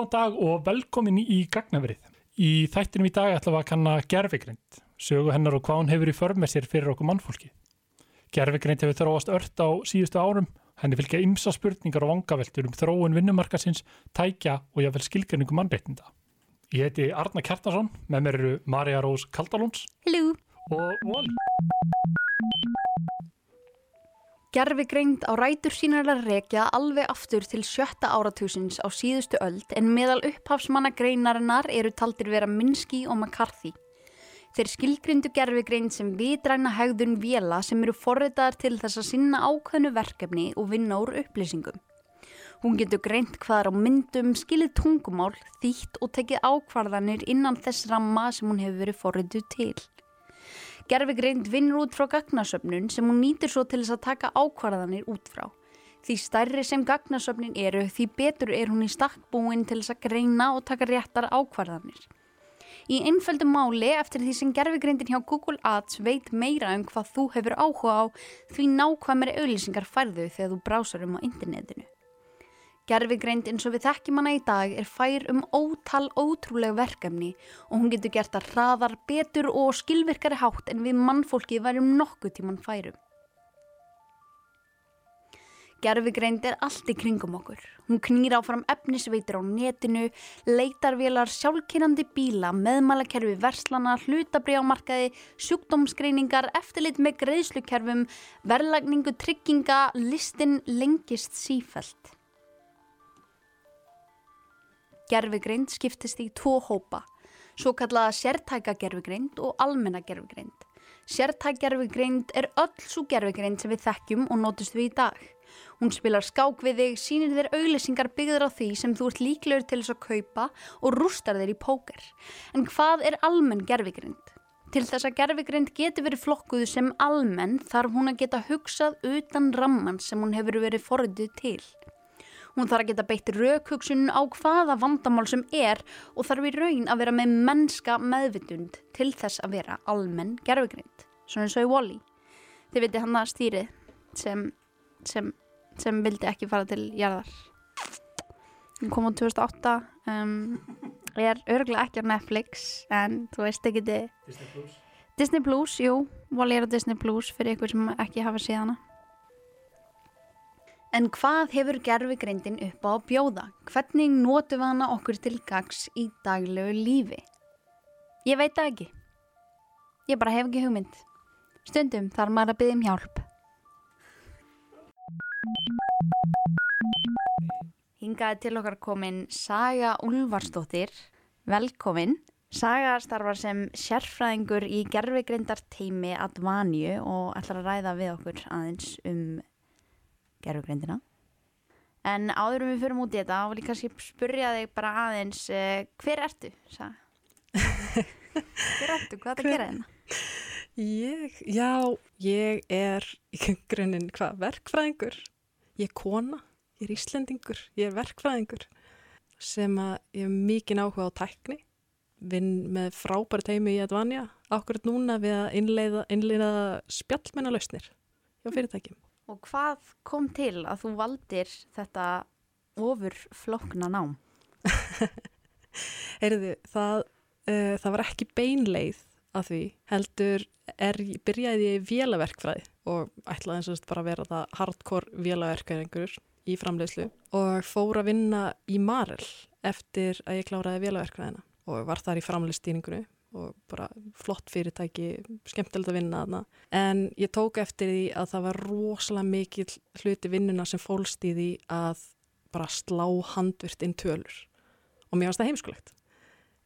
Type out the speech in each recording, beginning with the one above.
Góðan dag og velkomin í Gagnaverið. Í þættinum í dag ætlum við að kanna gerfigrind, sögu hennar og hvað hún hefur í förmið sér fyrir okkur mannfólki. Gerfigrind hefur þróast ört á síðustu árum, henni fylgja ymsa spurningar og vangaveltur um þróun vinnumarkasins, tækja og jáfnvel skilgjörningu mannreitinda. Ég heiti Arna Kjartason, með mér eru Marja Rós Kaldalóns og Wally. Gerfigreind á rætur sínar að rekja alveg aftur til sjötta áratúsins á síðustu öld en meðal upphafsmanna greinarinnar eru taldir vera Minsky og McCarthy. Þeir skilgrindu gerfigreind sem vitræna hegðun vela sem eru forritaðar til þess að sinna ákveðnu verkefni og vinna úr upplýsingum. Hún getur greint hvaðar á myndum, skilið tungumál, þýtt og tekið ákvarðanir innan þess ramma sem hún hefur verið forrituð til. Gerfigreind vinnur út frá gagnasöfnun sem hún nýtir svo til þess að taka ákvarðanir út frá. Því stærri sem gagnasöfnin eru, því betur er hún í stakkbúin til þess að greina og taka réttar ákvarðanir. Í einföldu máli, eftir því sem gerfigreindin hjá Google Ads veit meira um hvað þú hefur áhuga á, því nákvæmari auðlýsingar færðu þegar þú brásar um á internetinu. Gerfigreind eins og við þekkjum hana í dag er fær um ótal ótrúlega verkefni og hún getur gert að hraðar, betur og skilvirkari hátt en við mannfólki værum nokkuð tíman færum. Gerfigreind er allt í kringum okkur. Hún knýr áfram efnisveitir á netinu, leitarvélar sjálfkynandi bíla, meðmælakerfi verslana, hlutabriámarkaði, sjúkdómsgreiningar, eftirlit með greiðslukerfum, verðlagningu, trygginga, listin lengist sífælt. Gerfigreind skiptist í tvo hópa, svo kallaða sértæka gerfigreind og almenna gerfigreind. Sértæk gerfigreind er öll svo gerfigreind sem við þekkjum og nótust við í dag. Hún spilar skák við þig, sínir þér auglýsingar byggður á því sem þú ert líklegur til þess að kaupa og rústar þér í póker. En hvað er almenn gerfigreind? Til þess að gerfigreind geti verið flokkuð sem almenn þarf hún að geta hugsað utan ramman sem hún hefur verið forðið til. Hún þarf að geta beitt raukhugsun á hvaða vandamál sem er og þarf í raun að vera með mennska meðvitund til þess að vera almenn gerfugrind. Svona eins og í Wall-E. Þið veitir hann að stýri sem, sem, sem vildi ekki fara til jarðar. Hún kom á 2008, um, er örgulega ekki á Netflix en þú veist ekki þið. Disney Plus. Disney Plus, jú, Wall-E er á Disney Plus fyrir ykkur sem ekki hafa síðana. En hvað hefur gerfigreindin upp á að bjóða? Hvernig notum við hana okkur til gags í daglegu lífi? Ég veit það ekki. Ég bara hef ekki hugmynd. Stundum þarf maður að byggja um hjálp. Hingaði til okkar komin Saga Ulfarsdóttir. Velkomin. Saga starfar sem sérfræðingur í gerfigreindar teimi Advanju og ætlar að ræða við okkur aðeins um gerfugrindina. En áður um við fyrir út í þetta, þá vil ég kannski spurja þig bara aðeins, uh, hver ertu? Hver ertu? Hvað er það að gera hérna? Ég, já, ég er í grunninn hvað, verkfræðingur. Ég er kona, ég er íslendingur, ég er verkfræðingur sem að ég hef mikið áhuga á tækni, vinn með frábæri teimi í Advanja, ákveður núna við að innleiða, innleiða spjallmennalausnir hjá fyrirtækjum. Og hvað kom til að þú valdir þetta ofur flokna nám? Heyrðu, það, uh, það var ekki beinleið að því, heldur er, byrjaði ég í vélaverkfræði og ætlaði eins og bara að vera það hardcore vélaverkfræðingur í framleiðslu og fór að vinna í Marel eftir að ég kláraði vélaverkfræðina og var þar í framleiðstýningunni og bara flott fyrirtæki, skemmtilegt að vinna þarna. En ég tók eftir því að það var rosalega mikil hluti vinnuna sem fólst í því að bara slá handvirt inn tölur. Og mér finnst það heimskulegt.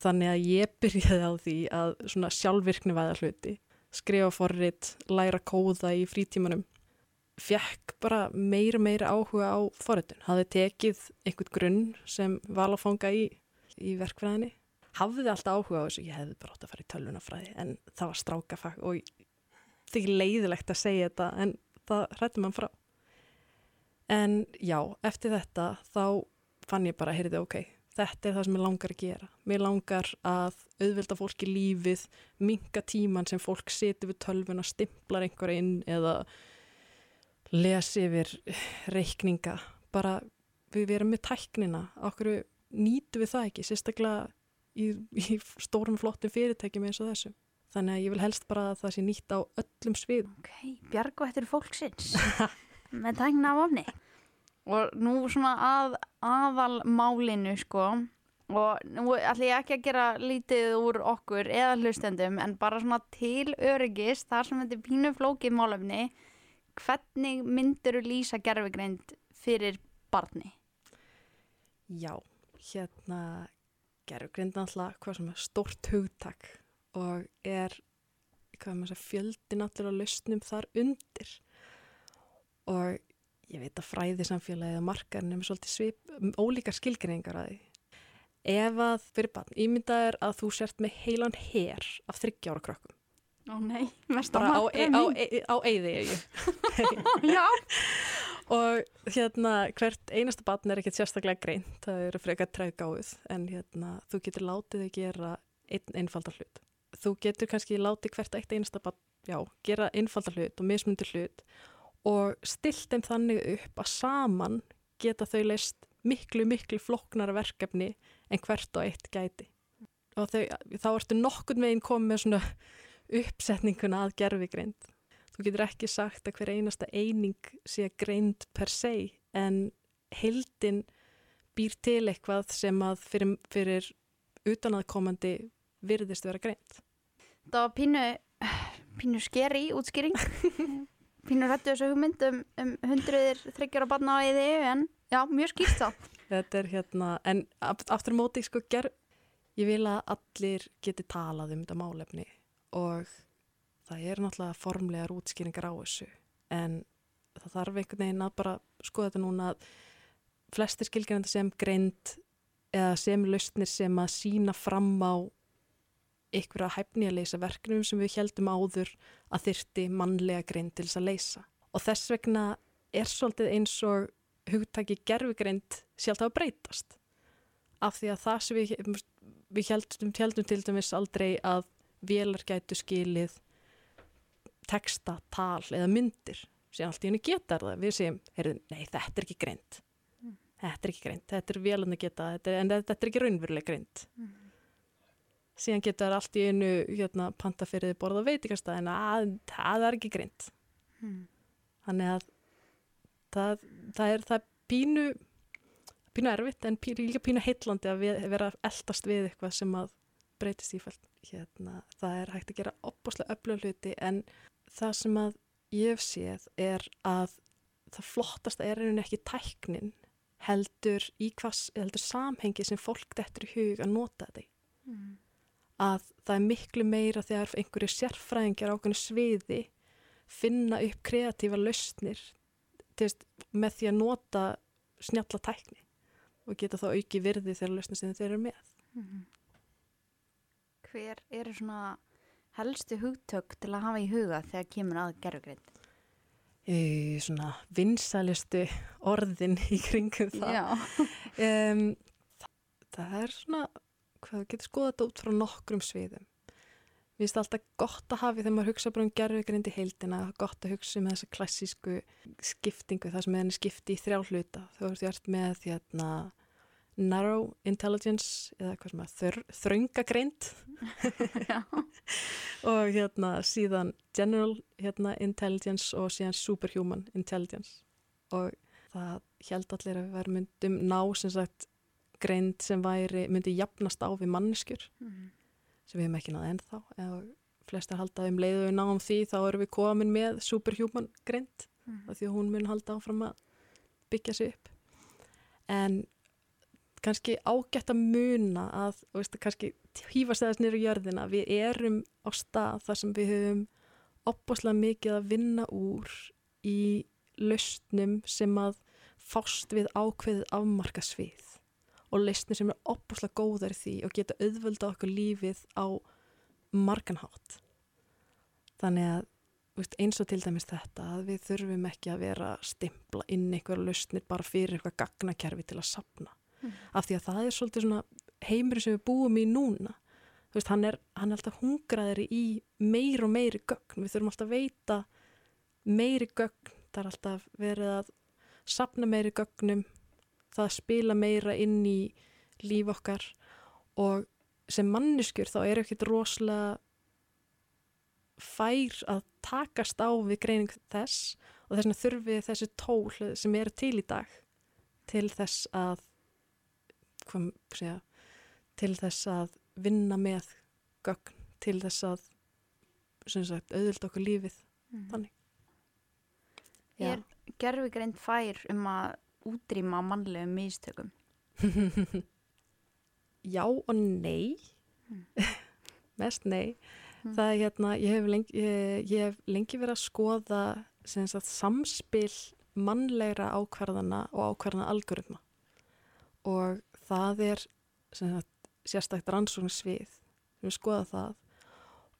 Þannig að ég byrjaði á því að svona sjálfvirkni væða hluti, skrifa forrið, læra kóða í frítímanum. Fjekk bara meira meira áhuga á forriðun. Hafði tekið einhvern grunn sem val að fanga í, í verkfræðinni hafði alltaf áhuga á þessu, ég hefði bara átt að fara í tölvunafræði en það var strákafag og það er ekki leiðilegt að segja þetta en það hrættum mann frá. En já, eftir þetta þá fann ég bara, heyrði, ok, þetta er það sem ég langar að gera. Mér langar að auðvelda fólki lífið, minga tíman sem fólk seti við tölvuna, stimplar einhver inn eða lesi yfir reikninga. Bara við verum með tæknina, okkur nýtu við það ekki, sérstaklega í, í stórum flottum fyrirtækjum eins og þessu. Þannig að ég vil helst bara að það sé nýtt á öllum svið. Ok, bjargvættir fólksins með tækna af ofni. Og nú svona að aðal málinu sko og nú ætlum ég ekki að gera lítið úr okkur eða hlustendum en bara svona til öryggis þar sem þetta er pínu flókið málefni hvernig myndur þú lýsa gerfigreind fyrir barni? Já, hérna gerfgrind náttúrulega hvað sem er stórt hugtak og er fjöldi náttúrulega lausnum þar undir og ég veit að fræði samfélagið og markarnum er svolítið svip, ólíkar skilgreiningar að því. Ef að fyrir barn ímyndað er að þú sért með heilan her af þryggjára krökkum. Ó nei, mest Bara á, e, á, e, á eyði ég. Já, og hérna hvert einasta barn er ekkert sérstaklega greint, það eru frekar træðgáð en hérna þú getur látið þau gera einn einfaldar hlut. Þú getur kannski látið hvert eitt einasta barn, já, gera einfaldar hlut og mismundir hlut og stilt þeim þannig upp að saman geta þau leist miklu, miklu floknara verkefni en hvert og eitt gæti. Og þau, þá ertu nokkurn veginn komið með svona uppsetninguna að gerfi greind. Þú getur ekki sagt að hver einasta eining sé greind per se en heildin býr til eitthvað sem að fyrir, fyrir utanaðkomandi virðist vera greind. það var pínu, pínu skeri útskýring. pínu rættu þessu hugmynd um, um hundruðir þryggjara barna á eði en já, mjög skýrt þá. Þetta er hérna, en aft- aftur móti sko ger, ég vil að allir geti talað um þetta málefni og það er náttúrulega formlegar útskýringar á þessu en það þarf einhvern veginn að bara skoða þetta núna að flestir skilgjörnandi sem greind eða sem lausnir sem að sína fram á einhverja hæfni að leysa verknum sem við heldum áður að þyrti mannlega greind til þess að leysa. Og þess vegna er svolítið eins og hugtaki gerfugreind sjálft að breytast. Af því að það sem við, við heldum, heldum til dæmis aldrei að vélar gætu skilið texta, tal eða myndir sem allt í henni getar það. Við segjum, heyrðu, nei þetta er ekki greind. Þetta er ekki greind, þetta er vélan að geta, þetta en þetta er ekki raunveruleg greind. Síðan getur allt í einu hérna, panta fyrir borða veitikastæðin að það er ekki greind. Þannig að það, það er það pínu, pínu erfitt en pínu, líka pínu heitlandi að við, vera eldast við eitthvað sem að breytist ífælt. Hérna, það er hægt að gera opbúslega öflug hluti en það sem að ég hef séð er að það flottasta er einhvern ekki tæknin heldur í hvað, heldur samhengi sem fólk dettur í hug að nota þetta í. Að það er miklu meira þegar einhverju sérfræðingar á okkur sviði finna upp kreatífa lausnir veist, með því að nota snjalla tækni og geta þá auki virði þegar lausnir sem þeir eru með. Hver eru svona helstu hugtök til að hafa í huga þegar kemur að gerfugreind? Í svona vinsælustu orðin í kringum það. Já. Um, það, það er svona, hvað getur skoða þetta út frá nokkrum sviðum. Mér finnst alltaf gott að hafi þegar maður hugsa bara um gerfugreind í heildina, gott að hugsa um þessa klassísku skiptingu, það sem er henni skipti í þrjá hluta. Þú ert með hérna narrow intelligence eða hvað sem að þör, þröngagreind. Og hérna síðan general hérna, intelligence og síðan superhuman intelligence. Og það held allir að við verðum myndum ná sem sagt greind sem væri, myndi jafnast á við manneskjur. Sem við hefum ekki náð ennþá. Og flestar halda um leiðu við náum því þá erum við komin með superhuman greind. Af því hún mun halda áfram að byggja sig upp. En kannski ágætt að muna að, veist, kannski hýfast þess nýru jörðina, við erum á stað þar sem við höfum opbáslega mikið að vinna úr í lausnum sem að fást við ákveðið afmarka svið og lausnir sem er opbáslega góðar í því og geta auðvölda okkur lífið á marganhátt. Þannig að veist, eins og til dæmis þetta að við þurfum ekki að vera stimpla inn einhverja lausnir bara fyrir eitthvað gagnakerfi til að sapna af því að það er svolítið svona heimur sem við búum í núna. Þú veist, hann er, hann er alltaf hungraðri í meir og meiri gögn. Við þurfum alltaf að veita meiri gögn, það er alltaf verið að sapna meiri gögnum það að spila meira inn í líf okkar og sem manneskjur þá er ekkert rosalega fær að takast á við greining þess og þess vegna þurfi þessi tól sem eru til í dag til þess að hvað segja, til þess að vinna með gögn, til þess að auðvitað okkur lífið. Þannig. Er gerfugreind fær um að útrýma mannlegum mistökum? Já og nei. Mest nei. Það er hérna, ég hef lengi, ég, ég hef lengi verið að skoða sagt, samspil mannlegra ákvarðana og ákvarðana algoritma. Og það er sérstækt rannsóknarsvið sem við skoða það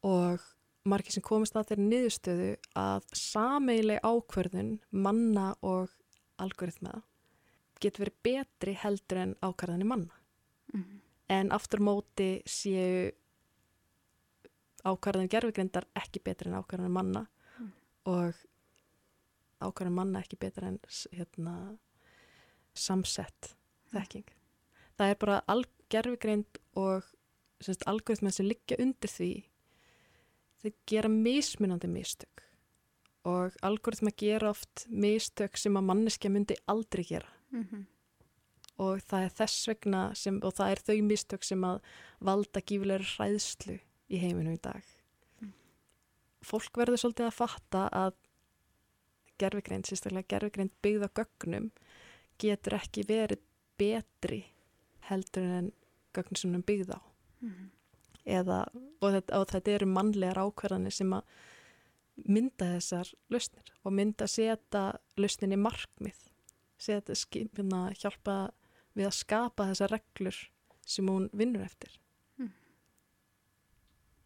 og margir sem komist að þeirri niðurstöðu að sameileg ákvarðun manna og algoritma getur verið betri heldur en ákvarðanir manna Mhm. en aftur móti séu ákvarðanir gerfugrindar ekki betri en ákvarðanir manna Mm. og ákvarðanir manna ekki betri en hérna, samsett þekking. Það er bara gerfugrind og semst, algoritmen sem liggja undir því þeir gera mismunandi mistök og algoritma gera oft mistök sem að manneskja myndi aldrei gera Mhm. og það er þess vegna sem, og það er þau mistök sem að valda gífilegur hræðslu í heiminum í dag. Mm. Fólk verður svolítið að fatta að gerfigreind, sérstaklega gerfigreind byggð á gögnum getur ekki verið betri heldur en gögn sem hún byggð á. Mhm. Eða, og, þetta, og þetta eru mannlegar ákvarðanir sem að mynda þessar lausnir og mynda að setja lausninni markmið setja, skipina, hjálpa við að skapa þessar reglur sem hún vinnur eftir.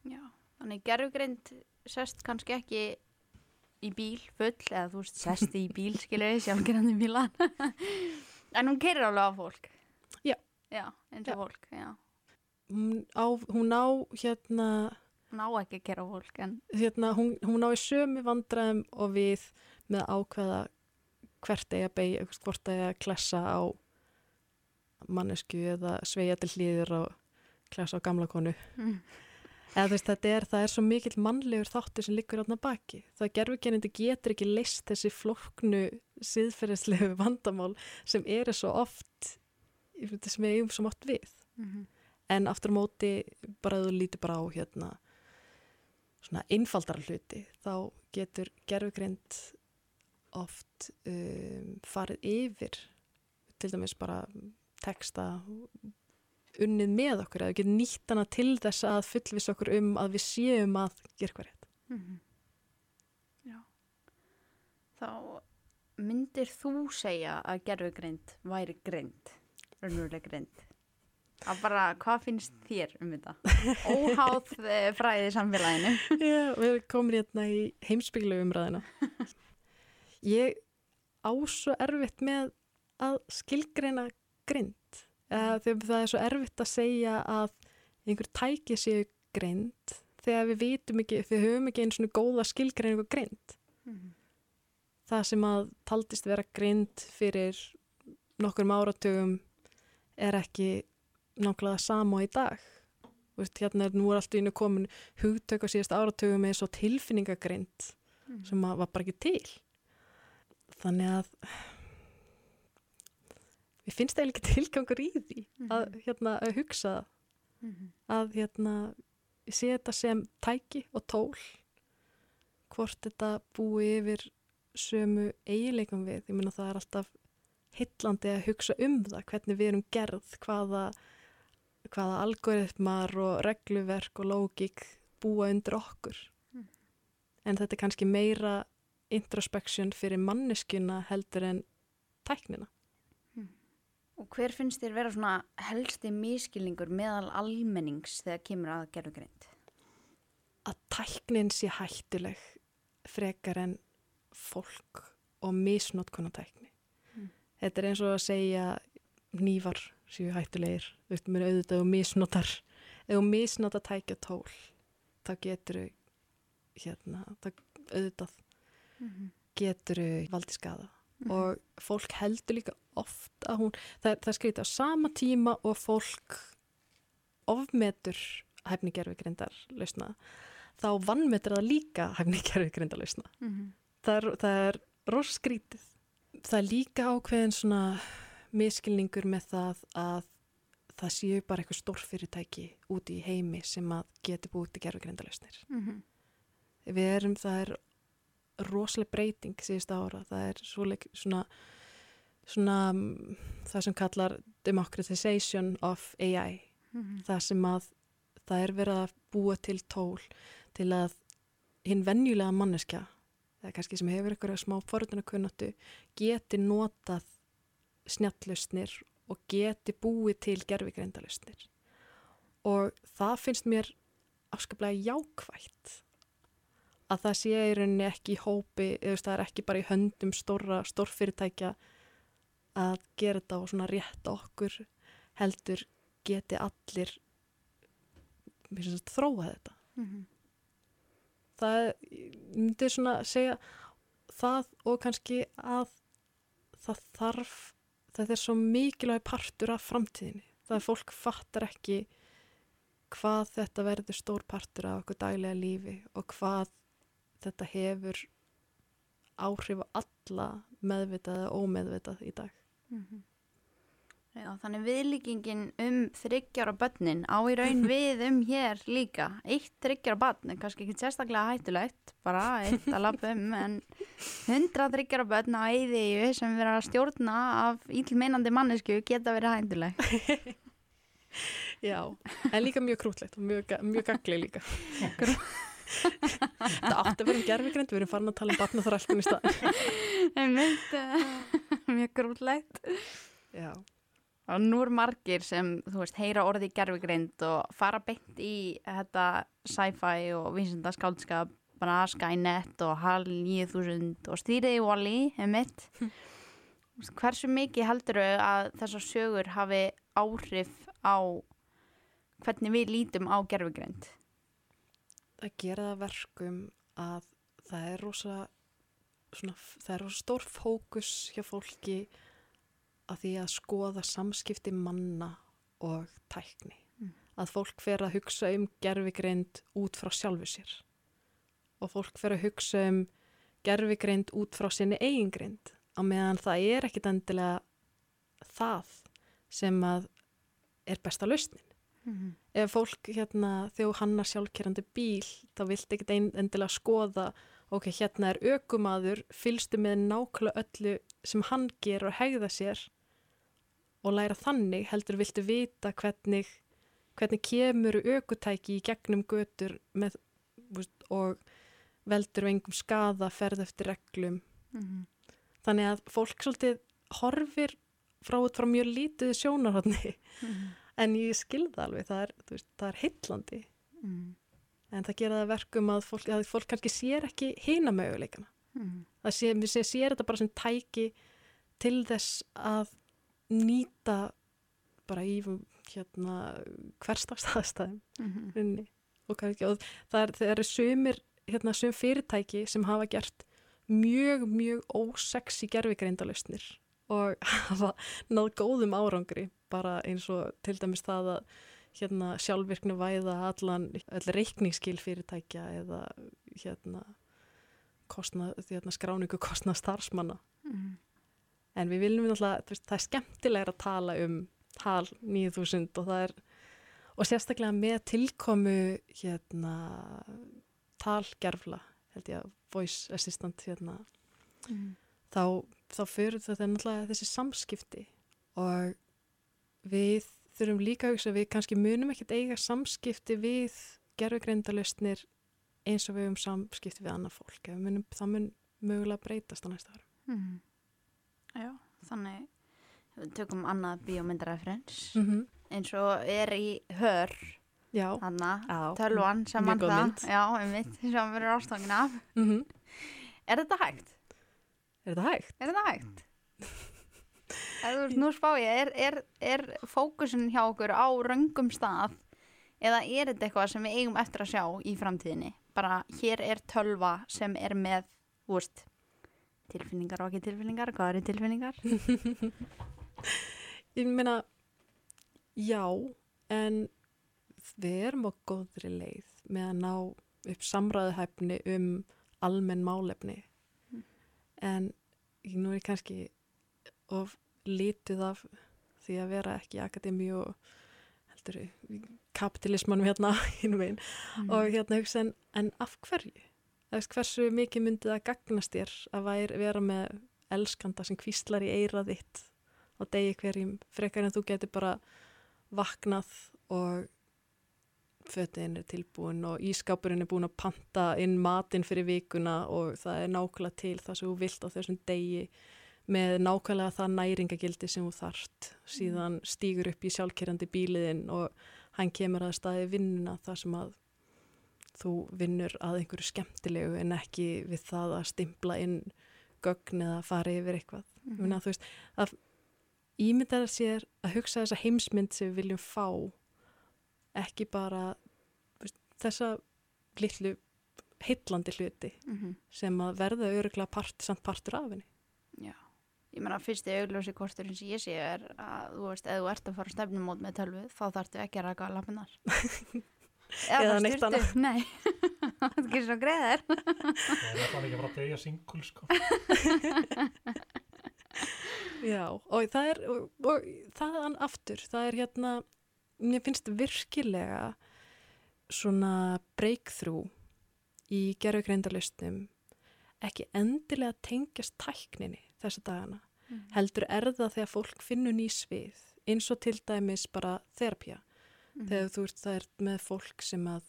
Já, þannig gerfugreind sest kannski ekki í bíl full, eða þú veist, sest í bíl, skilur við, sjálfgerandi bílan. en hún keirir alveg á fólk. Já. Eins og fólk, já. Hún á, hún á hérna, Ná ekki að keira á fólk, en hérna hún, hún á í sömu vandræðum og við með ákveða hvert eigi að beigja, hvort eigi að klessa á mannesku eða sveigja til hlýðir og klessa á gamla konu. mm. Eða veist, þetta er, það er svo mikill mannlegur þáttur sem liggur átna baki. Það gerfukenindi getur ekki leist þessi flóknu síðferðislegu vandamál sem eru svo oft, sem við eigum svo oft við. Mhm. En aftur á móti, bara þú lítir bara á hérna, svona einfaldara hluti, þá getur gerfugreind oft um, farið yfir, til dæmis bara texta unnið með okkur eða við getum nýtt hana til þess að fullvis okkur um að við séum að gera hvað rétt. Mhm. Já. Þá myndir þú segja að gerfugreind væri greind, raunveruleg greind? Að bara, hvað finnst þér um þetta? Óháð eh, fræði samfélaginu. Já, við komum hérna í heimsbygglu umræðina. Ég á svo erfitt með að skilgreina grind. Uh, þegar það er svo erfitt að segja að einhver tæki séu grind þegar við vitum ekki, við höfum ekki einu svona góða skilgreiningu grind. Mhm. Það sem að taldist vera grind fyrir nokkur áratugum er ekki nákvæmlega sama í dag. Veist, hérna er nú allt í einu komin hugtök á síðast áratugum með svo tilfinningagrind Mhm. sem var bara ekki til. Þannig að við finnst eiginlega ekki tilgangur í því að, hérna, að hugsa það. Mhm. að hérna, ég sé þetta sem tæki og tól hvort þetta búi yfir sömu eiginleikum við. Ég meina það er alltaf hillandi að hugsa um það, hvernig við erum gerð, hvaða, hvaða algoritmar og regluverk og lógik búa undir okkur. Mm. En þetta er kannski meira introspection fyrir manneskjuna heldur en tæknina. Og hver finnst þér vera svona helsti miskilningur meðal almennings þegar kemur að gerfugreind? Að tæknin sé hættuleg frekar en fólk og misnotkona tækni. Mm. Þetta er eins og að segja nývar séu hættulegir, veist, mér auðvitað og misnotar, þú misnota tækja tól, þá getur hérna, þá auðvitað Mhm. getur valdi skada mm. og fólk heldur líka oft að hún, það, það skrítið á sama tíma og fólk ofmetur hæfni gerfugrindar lausna, þá vannmetur það líka hæfni gerfugrindar lausna. Mm -hmm. Það er, er rosa skrítið. Það er líka ákveðin svona miskilningur með það að það séu bara eitthvað stórfyrirtæki úti í heimi sem að geti búið til gerfugrindalausnir. Mm -hmm. Við erum, það er rosalega breyting síðust ára, það er svona, svona það sem kallar democratization of AI, Mm -hmm. það sem að það er verið að búa til tól til að hinn venjulega manneskja, eða kannski sem hefur eitthvað smá forðuna kunnáttu, geti notað snjallustnir og geti búið til gerfigreindalustnir og það finnst mér afskaplega jákvægt að það sé í rauninni ekki í hópi, eða það er ekki bara í höndum stóra, stórfyrirtækja að gera þetta og svona rétt okkur heldur geti allir þróa þetta Mm -hmm. Það myndi svona segja það og kannski að það þarf það er svo mikilvæg partur af framtíðinni það er fólk fattar ekki hvað þetta verður stór partur af okkur daglega lífi og hvað þetta hefur áhrif á alla meðvitað og ómeðvitað í dag Mm -hmm. Já, þannig viðlíkingin um þryggjára börnin á í raun við um hér líka. Eitt þryggjára börn er kannski ekki sérstaklega hættulegt, bara eitt að lappa um, en hundra þryggjára börn á eiðiðu sem verður að stjórna af ílmeinandi mannesku geta verið hættuleg. Já, en líka mjög krútlegt og mjög, mjög gagli líka. Það átti að vera um gerfigrind, við erum farin að tala um barnaþrælkun í staðin. Einmitt, mjög grútlegt. Já. Og nú er margir sem, þú veist, heyra orði gerfigrind og fara beint í þetta sci-fi og vísinda skáldskap, bara Skynet og HAL 9000 og stýriði Wall-E, einmitt. Hversu mikið heldur þau að þessar sögur hafi áhrif á hvernig við lítum á gerfigrind? að gera það verkum að það er rosa svona, það er rosa stór fókus hjá fólki að því að skoða samskipti manna og tækni. Mm. Að fólk fer að hugsa um gerfigreind út frá sjálfu sér og fólk fer að hugsa um gerfigreind út frá sinni eigingreind á meðan það er ekkit endilega það sem að er besta lausnin Mm -hmm. ef fólk hérna þegar hannar sjálfkerrandi bíl þá vilt ein, endilega skoða ok, hérna er ökumadur fylgstu með nákvæmlega öllu sem hann ger og hegða sér og læra þannig heldur viltu vita hvernig hvernig kemur ökutæki í gegnum götur með, veist, og veldur við engum skada ferð eftir reglum Mm -hmm. þannig að fólk svolítið horfir frá frá mjög lítið sjónarhóttni Mm -hmm. en ég skilða alveg, það er, er heitlandi Mm en það gera það verkum að fólk, að fólk kannski sér ekki hina möguleikana -hmm. það sé, sé, sér þetta bara sem tæki til þess að nýta bara í hérna hverstagstæðstæðum Mm runni og, kannski, og það er, eru sumir hérna sum fyrirtæki sem hafa gert mjög, mjög ósexy gerfigreindalustnir og hafa náð góðum árangri bara eins og til dæmis það að hérna sjálfvirknu væða allan, reikningsskil fyrirtækja eða hérna, kostna, hérna skráningu kostna starfsmanna -hmm. En við viljum þú veist, það er skemmtilega að tala um tal 9000 og það er, og sérstaklega með tilkomu hérna talgerfla held ég að voice assistant hérna Mm. þá, þá fyrir þetta náttúrulega þessi samskipti og við þurfum líka að hugsa við kannski munum ekkert eiga samskipti við gerfugrindalustnir eins og við höfum samskipti við annað fólk munum, það mun mögulega breytast á næsta ára Mm. Já, þannig við tökum annað bíómyndareferens mm -hmm. eins og er í hör þannig, á, tölvan sem mann það já, um mitt, sem verður ástofngin af mm -hmm. Er þetta hægt? er þetta hægt? Er þetta hægt? Þú nú spá ég, er, er, er fókusin hjá okkur á röngum stað eða er þetta eitthvað sem við eigum eftir að sjá í framtíðinni? Bara hér er tölva sem er með, þú veist, Tilfinningar og ekki tilfinningar, hvað eru tilfinningar? Ég meina, já, en við erum á góðri leið með að ná upp samræðuhæfni um almenn málefni. Mm. En ég nú er kannski of lítið af því að vera ekki akademi og heldur kapitalismanum hérna Mm. og hérna hugsa en, en af hverju? Veist hversu mikið myndi það gagnast þér að vera með elskanda sem kvíslar í eirað þitt á degi hverjum frekar en þú getur bara vaknað og fötin er tilbúin og ískápurinn er búin að panta inn matinn fyrir vikuna og það er nákvæmlega til það sem þú vilt á þessum degi með nákvæmlega það næringagildi sem þú þart síðan stýgur upp í sjálfkerrandi bíliðinn og hann kemur að staði vinnuna þar sem að þú vinnur að einhverju skemmtilegu en ekki við það að stimpla inn gögn eða fara yfir eitthvað. Mm. -hmm. veist, að ímyndar sér að hugsa þessa heimsmynd sem við viljum fá ekki bara veist, þessa litlu heillandi hluti Mhm. sem að verða öruglega part, samt partur af henni. Já, ég meina fyrsti augljósi kosturinn sem ég sé er að þú veist, ef þú ert að fara stefnumót með tölvu þá þarftu ekki að raka lappinar Eða bara neitt annað. Nei, það er ekki svo greiðar Það er ekki að deyja singul sko. Já, og það er, og, og þaðan aftur, það er hérna, mér finnst virkilega svona breakthrough í gerfugreindarlistum ekki endilega tengjast tækninni þessa dagana. Mhm. Heldur er það þegar fólk finnur ný svið, eins og til dæmis bara þerapía. Mhm. Þegar þú ert það er með fólk sem að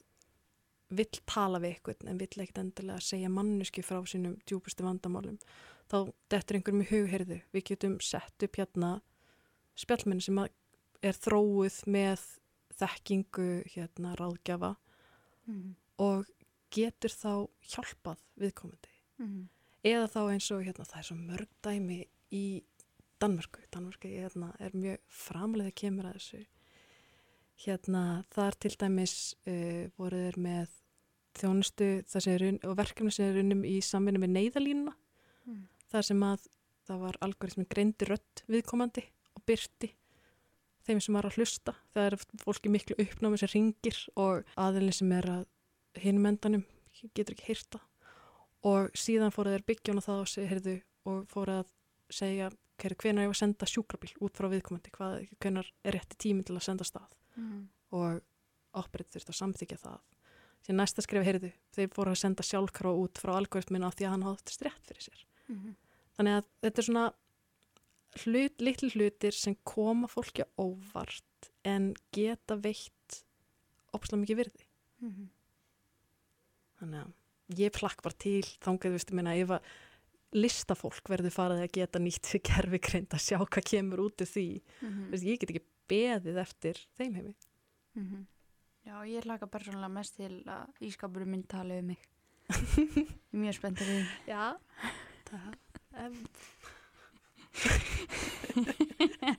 vill tala við eitthvað en vill ekkert endilega segja manneski frá sínum djúpustu vandamálum þá dettur einhverjum í hugherðu við getum sett upp hérna spjallmenn sem að er þróuð með þekkingu hérna ráðgjafa Mhm. og getur þá hjálpað viðkomandi Mhm. eða þá eins og hérna það er svo mörg dæmi í Danmörku Danmörku hérna, er mjög framlega kemur að þessu hérna það er til dæmis uh, voru þeir með þjónustu er unn- og verkefni sem er unnum í samvinni með neyðalínuna Mhm. þar sem að það var algoritmi greindi rödd viðkomandi og byrti þeim sem var að hlusta. Það er fólki miklu uppnámi sem ringir og aðilin sem er að hinmendanum getur ekki heyrta og síðan fóru þeir byggja hana það og seg- heyrðu, og fóru að segja hvenar ég var að senda sjúkrabíl út frá viðkomandi? Hvað, hvenar er rétti tími til að senda stað Mhm. og ábyrðið þurfti að samþykja það sem næsta skrif heyrðu þeir fóru að senda sjálfkrafa út frá algoritminu af því að hann hafði strétt fyrir sér Mhm. þannig að þetta er svona hlut, litlu hlutir sem koma fólki á óvart en geta veitt opslega mikið virði Mhm. þannig að ég plakk bara til þangað, veistu, minna, ef að listafólk verður farið að geta nýtt fyrir gerfigreind að sjá hvað kemur út af því, Mhm. Veistu, ég get ekki beðið eftir þeim heimi Mhm. Já, ég hlaka persónulega mest til að ískapurum minn tala um mig. Er mjög spenntur í því. Já, það um,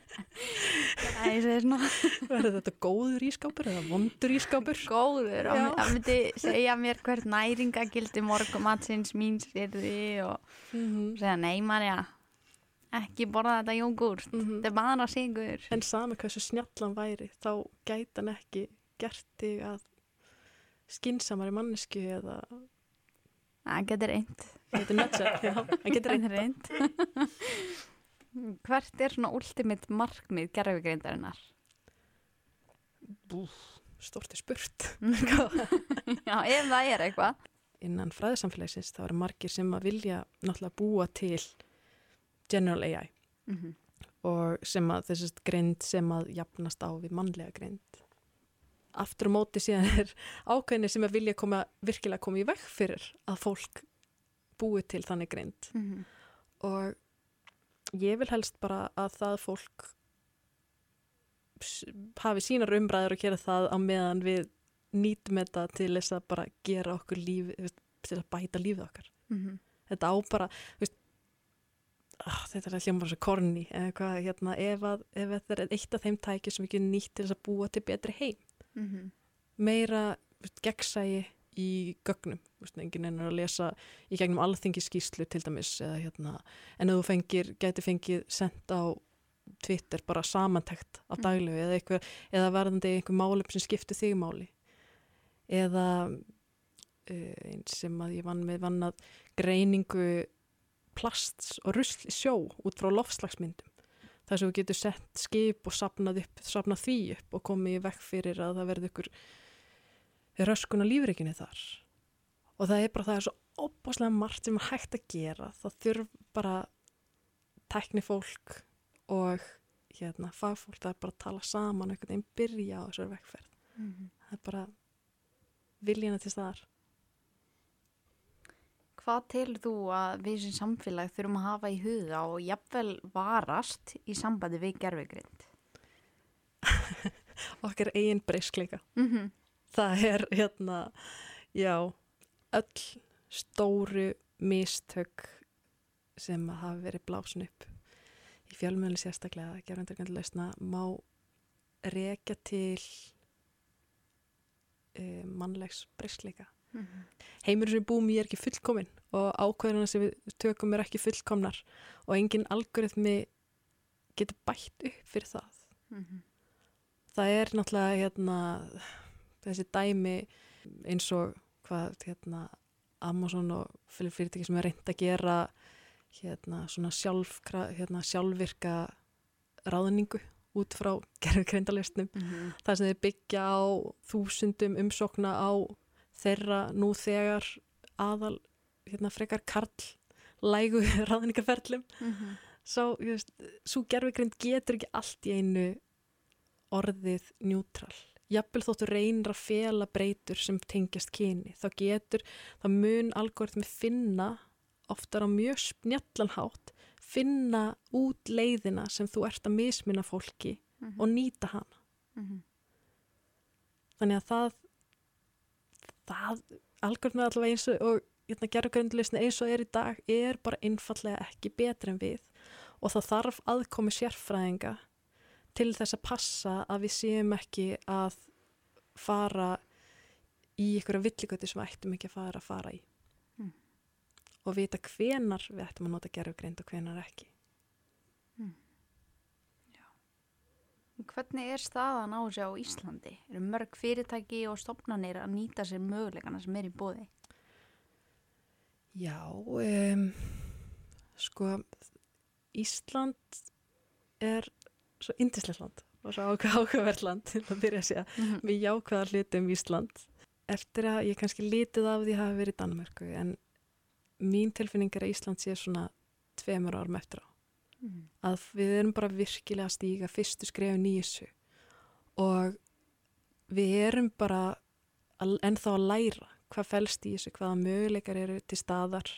Æ, ég segi svona verður þetta góður ískápur eða vondur ískápur góður Já. það myndi segja mér hvert næringagildi morgumatsins mín styrði og mm segja nei Marja, ekki borða þetta jógurt, -hmm. þetta er bara sigur. En sami hversu snjallan væri, þá gæti hann ekki gert þig að skinsamari mannesku eða Það getur reynd. hann getur reynd. hvert er svona ultimate markmið gerfugreindarinnar? Bú, stort er spurt. Já, ef það er eitthvað. Innan fræðisamfélagsins þá eru margir sem að vilja náttúrulega búa til General AI Mhm. og sem að þessast greind sem að jafnast á við mannlega greind. Aftur á móti síðan er ákveðinni sem að vilja koma, virkilega koma í veg fyrir að fólk búi til þannig greind. Mhm. og ég vil helst bara að það fólk hafi sínar umræður og gera það á meðan við nýtum þetta til þess að bara gera okkur líf til að bæta lífið okkar Mhm. þetta á bara veist, ah, þetta er að hljóma bara svo korni eða hvað, hérna, ef, að, ef þetta er eitt af þeim tæki sem við getum nýtt til að búa til betri heim Mhm. meira þú veist, gegnsægi í gögnum, veist, enginn er að lesa í gegnum alþingi skýslu til dæmis eða hérna, en þú fengir gæti fengið sendt á Twitter bara samantækt á Mm. daglegu eða, eitthvað, eða verðandi einhver málum sem skiptir þig máli eða uh, eins sem að ég vann með vann að greiningu plasts og rusl í sjó út frá lofslagsmyndum þar sem þú getur sett skip og sapnað, upp, sapnað því upp og komið vekk fyrir að það verði ykkur röskun á lífreikinni þar. Og það er bara það er svo opaslega margt sem er hægt að gera. Það þurf bara tækni fólk og hérna, fagfólk það er bara að tala saman einhvern veginn byrja á þessari vekkferð það er bara viljana til staðar Hvað telur þú að við sem samfélag þurfum að hafa í huga og jafnvel varast í sambandi við gerfugrind? okkar eigin breyskleika Mm -hmm. það er hérna já, öll stóru mistök sem hafa verið blásin upp í fjölmjölu sérstaklega gerðandarkvæmlega lausna má rekja til uh, mannlegs breyskleika heimurinn sem við búum í er ekki fullkomin og ákveðina sem við tökum er ekki fullkomnar og engin algoritmi getur bætt upp fyrir það. Það er náttúrulega hérna, þessi dæmi eins og hvað hérna, Amazon og fyrir fyrirtæki sem er reynd að gera hérna, svona sjálf, hérna, sjálfvirka ráðningu út frá gerðugrindalistnum þar sem þeir byggja á þúsundum umsókna á þeirra nú þegar aðal hérna, frekar karl lægu ráðningaferlum svo, svo gerðugrind getur ekki allt í einu orðið njútral. Jafnvel þóttu reynir að fela breytur sem tengjast kyni. Þá getur, þá mun algoritmi finna oftar á mjög spjallanhátt, finna út leiðina sem þú ert að misminna fólki og nýta hana. Þannig að það, það algoritmi allavega eins og, hérna, gerðugrindlisni eins og er í dag er bara einfallega ekki betri en við og það þarf aðkomi sérfræðinga til þess að passa að við séum ekki að fara í ykkur villigötu sem við ættum ekki að fara að fara í Mm. og vita hvenar við ættum að nota gerfugreind og hvenar ekki. Hvernig er staðan á þessu á Íslandi? Eru mörg fyrirtæki og stopnarnir að nýta sér möguleikana sem er í bóði? Já, um, sko Ísland er svo indislegt land og svo ákveðverð land til að byrja að segja við jákvæða hluti um Ísland eftir að ég kannski litið af því að hafa verið í Danmörku en mín tilfinning er að Ísland sé svona tveimur árum eftir á Mhm. að við erum bara virkilega að stíga fyrstu skrefin í þessu. Og við erum bara að, ennþá að læra hvað felst í þessu, hvaða möguleikar eru til staðar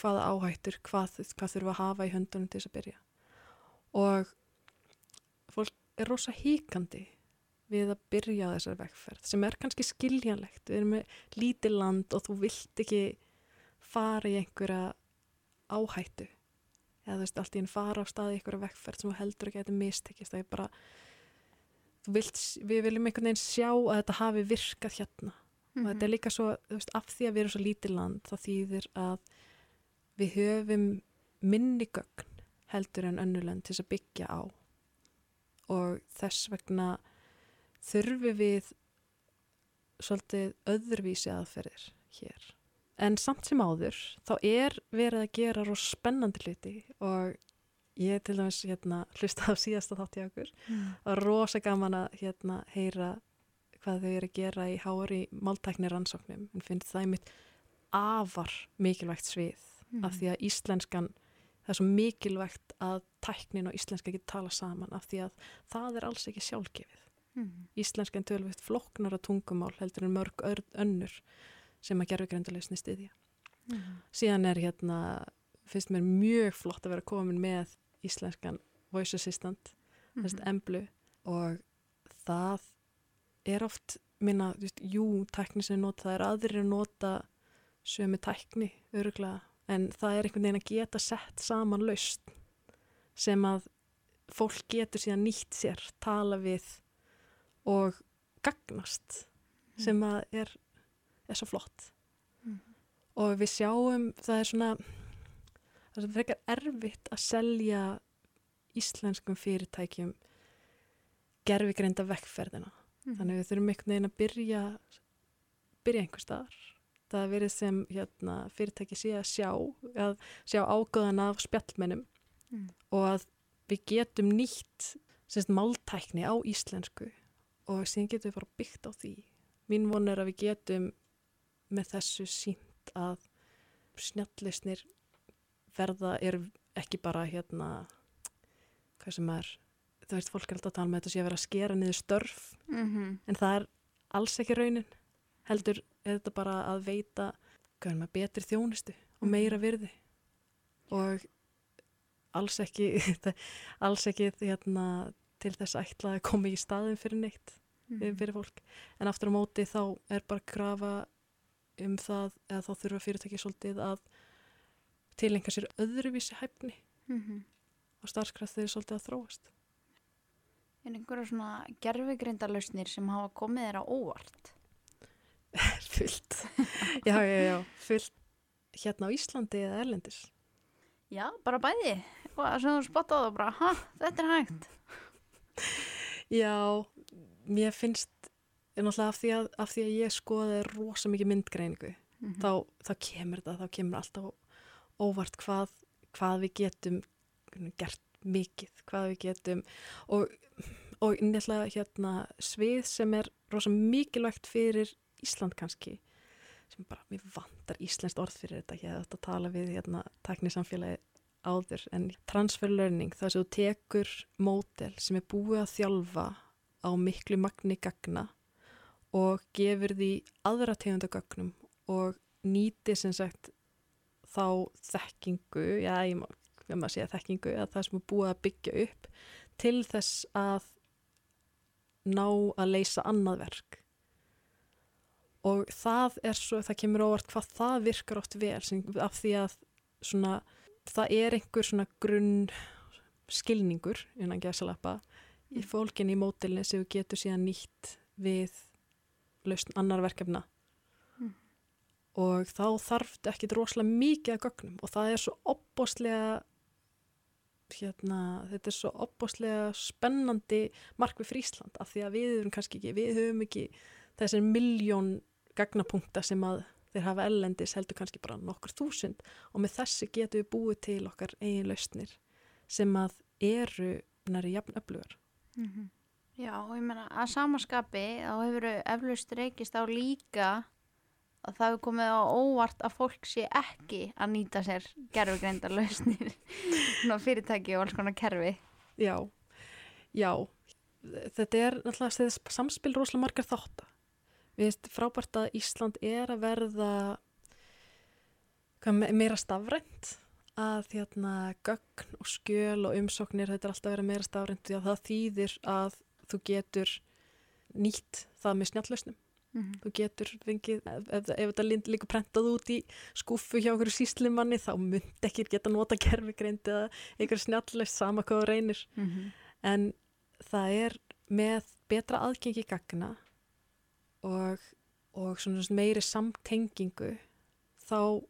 hvaða áhættur, hvað, hvað þurfum að hafa í höndunum til þess að byrja. Og fólk er rosa híkandi við að byrja á þessari vegferð sem er kannski skiljanlegt. Við erum með lítið land og þú vilt ekki fara í einhverja áhættu eða þú veist, allt í enn fara á staði ykkur vegferð sem þú heldur ekki að þetta mistekist það er bara vilt, við viljum einhvern veginn sjá að þetta hafi virkað hérna. Og þetta er líka svo, þú veist, af því að við erum svo lítið land þá þýðir að við höfum minni gögn heldur en önnulend til þess að byggja á. Og þess vegna þurfum við svolítið öðruvísi aðferðir hér en samt sem áður þá er verið að gera rosa spennandi hluti og ég til dæmis hérna hlusta á síðasta þátt í okkur. Og rosa gaman að hérna heyra hvað þau eru að gera í hári máltækni rannsóknum. En finnst það einmitt afar mikilvægt svið af því að íslenskan það er svo mikilvægt að tæknin og íslenska ekki tala saman af því að það er alls ekki sjálfgefið. Íslenskan tölvitt floknara tungumál heldur en mörg ör- önnur sem að gerfugrindalesni styðja. Síðan er hérna, finnst mér mjög flott að vera komin með íslenskan voice assistant, þess að emblu og það er oft minna, þú veist, jú, tækni sem er nota, það er aðrir að nota sömu tækni, öruglega, en það er einhvern veginn að geta sett saman laust sem að fólk getur síðan nýtt sér, tala við og gagnast sem að er er svo flott. Og við sjáum það er svona það er frekar erfitt að selja íslenskum fyrirtækjum gerfigreinda vekkferðina þannig við þurfum einhvern veginn að byrja byrja einhver staðar. Það verið sem hérna, fyrirtæki sé að sjá að sjá ágöðan af spjallmennum. Mm. og að við getum nýtt semst, máltækni á íslensku. Og síðan getum við bara byggt á því. Mín von er að við getum með þessu sínt að snjallisnir verða er ekki bara hérna hvað sem er þú veist, fólk er alltaf að tala með þetta sé að vera að skera niður störf Mhm. en það er alls ekki raunin heldur er þetta bara að veita maður betri þjónustu og meira virði og alls ekki alls ekki hérna, til þess ætla að koma í staðin fyrir neitt Mhm. fyrir fólk en aftur á móti þá er bara krafa um það eða þá þurfa fyrirtæki svolítið að tilenga sér öðruvísi hæfni Mhm. og starfskraft þeir svolítið að þróast Er einhverja svona gerfigreindalausnir sem hafa komið á óvart? fullt já, já, já, fullt hérna á Íslandi eða Erlendis Já, bara bæði. Eitthvað sem þú spottaði og bara, ha, þetta er hægt. Já, mér finnst náttúrulega af því að, af því að ég skoði rosa mikið myndgreiningu Mhm. þá, þá kemur þetta, þá kemur alltaf óvart hvað, hvað við getum gert mikið, hvað við getum og, og nefnilega hérna svið sem er rosa mikilvægt fyrir Ísland kannski sem bara, mér vantar íslenskt orð fyrir þetta, ég hef þetta að tala við hérna taknisamfélagi áður en transfer learning, það sem þú tekur mótel sem er búið að þjálfa á miklu magni gagna og gefur því aðra tegunda gögnum og nýti sem sagt þá þekkingu, já, ég má, ég má segja þekkingu, að það sem er búið að byggja upp til þess að ná að leysa annað verk. Og það er svo, það kemur óvart hvað það virkar oft vel, sem, af því að svona, það er einhver svona grunn skilningur, innan gæsalappa, í fólkinni í mótilni sem við getur síðan nýtt við lausn annar verkefna Mm. og þá þarf ekki droslega mikið að gögnum og það er svo opbóslega hérna, þetta er svo opbóslega spennandi markvið fyrir Ísland af því að við erum kannski ekki, við höfum ekki þessir miljón gagnapunkta sem að þeir hafa ellendis heldur kannski bara nokkur þúsund og með þessi getum við búið til okkar eigin lausnir sem að eru næri jafn öflugar. Mhm. Já, og ég meina að samaskapi þá hefur eflaust reykist á líka að það hefur komið á óvart að fólk sé ekki að nýta sér gerfugreindarlausnir fyrirtæki og alls konar kerfi. Já, já, þetta er náttúrulega samspil rosalega margar þáttar. Við veist frábært að Ísland er að verða meira stafrænt að hérna gögn og skjöl og umsóknir þetta er alltaf að vera meira stafrænt því að það þýðir að þú getur nýtt það með snjallausnum. Mm Þú getur fengið, ef, ef, ef þetta líka prentað út í skúfu hjá okkur síslimanni þá myndi ekki geta nota gerfigreind eða einhver snjallaust sama hvað þú reynir -hmm. en það er með betra aðgengi gagna og, og svona meiri samtengingu þá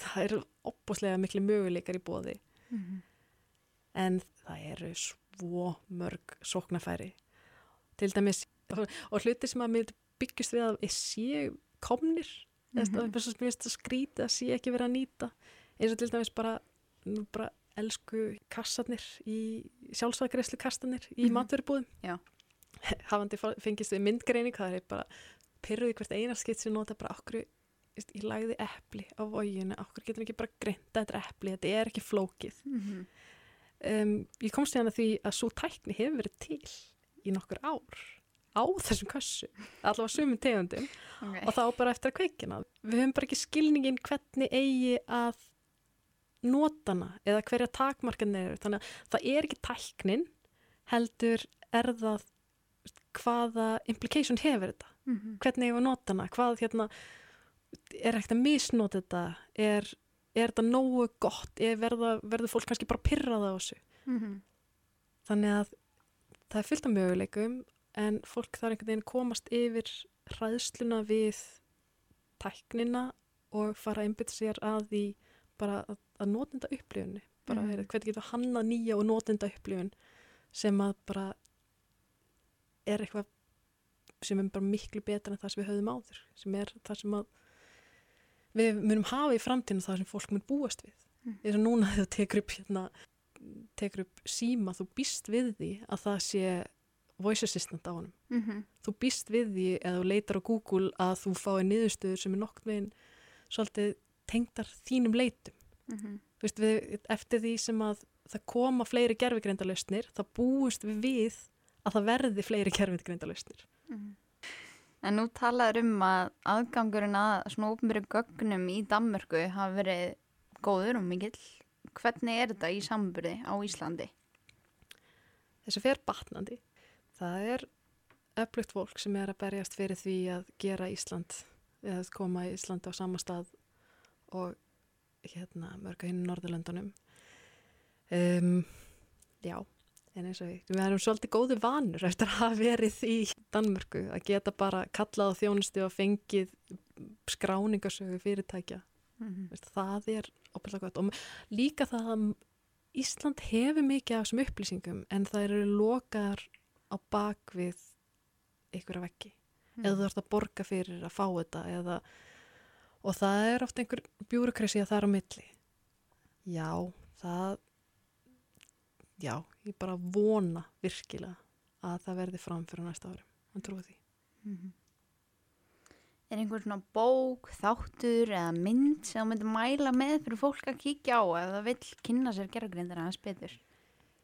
það eru opbúslega miklu möguleikar í bóði Mhm. en það eru svo mörg sóknafæri til dæmis og hluti sem að mér byggjast við að ég sé komnir mm Mhm. -hmm. að mér finnst það skrítið að sé ekki verið að nýta eins og til dæmis bara, bara elsku kassarnir í sjálfsvæðgreislu kastarnir í mm Mhm. -hmm. matverubúðum hafandi fa- fengist við myndgreining það er bara pyrruði hvert einarskitt sem nota bara okkur ég lagði epli á vóginu, okkur getur ekki bara greinta þetta er epli, þetta er ekki flókið Mhm. Um, ég komst hérna því að svo tækni hefur verið til í nokkur ár á þessum kössu, allavega sumum tegundum. Okay. og þá bara eftir að kveikina. Við höfum bara ekki skilningin hvernig eigi að notana eða hverja takmarkan eru. Þannig að það er ekki tæknin heldur er það hvaða implication hefur þetta? Mhm. hvernig ég var notana, hvað hérna er ekkert að misnota þetta? Er, er þetta nógu gott er verða, verður fólk kannski bara pyrraða á þessu Mhm. þannig að það er fullt af möguleikum en fólk þarf einhvern veginn komast yfir hræðsluna við tæknina og fara að einbytta sér að því bara að, að notenda upplifunni bara mm. hvernig getur hanna nýja og notenda upplifun sem að bara er eitthvað sem er bara miklu betra en það sem við höfum áður sem er það sem að við munum hafa í framtíðinu það sem fólk mun búast við Mm. eins og núna þegar þú tekur upp hérna, tekur upp síma þú býst við því að það sé voice assistant á honum Mm -hmm. þú býst við því eða þú leitar á Google að þú fái niðurstöður sem er nokkur veginn svolítið tengdar þínum leitum Mhm. Þú veist, við, eftir því sem að það koma fleiri gerfigreindalausnir þá búist við við að það verði fleiri gerfigreindalausnir Mhm. En nú talaður um að aðgangurinn að svona ofnbyrju gögnum í Danmörku hafa verið góður og mikill. Hvernig er þetta í sambyrði á Íslandi? þessi fer batnandi það er öflugt fólk sem er að berjast fyrir því að gera Ísland eða að koma Íslandi á sama stað og hérna mörga hinn Norðurlöndunum um, já en eins og við, við erum svolítið góði vanur eftir að hafa verið í Danmörku að geta bara kallað á þjónustu og fengið skráningasögu fyrirtækja. Mm Veist, það er opillega gott. Og líka það að Ísland hefur mikið af þessum upplýsingum en það eru lokar á bakvið einhverja veggi. Eða þú ert að borga fyrir að fá þetta eða, og það er oft einhver bjúrukresi að það er á milli. Já, það já, ég bara vona virkilega að það verði fram fyrir næsta ári, hann trúi því Mhm. Er einhver svona bók, þáttur eða mynd sem þú myndir mæla með fyrir fólk að kíkja á ef það vill kynna sér gerðgrindar aðeins betur?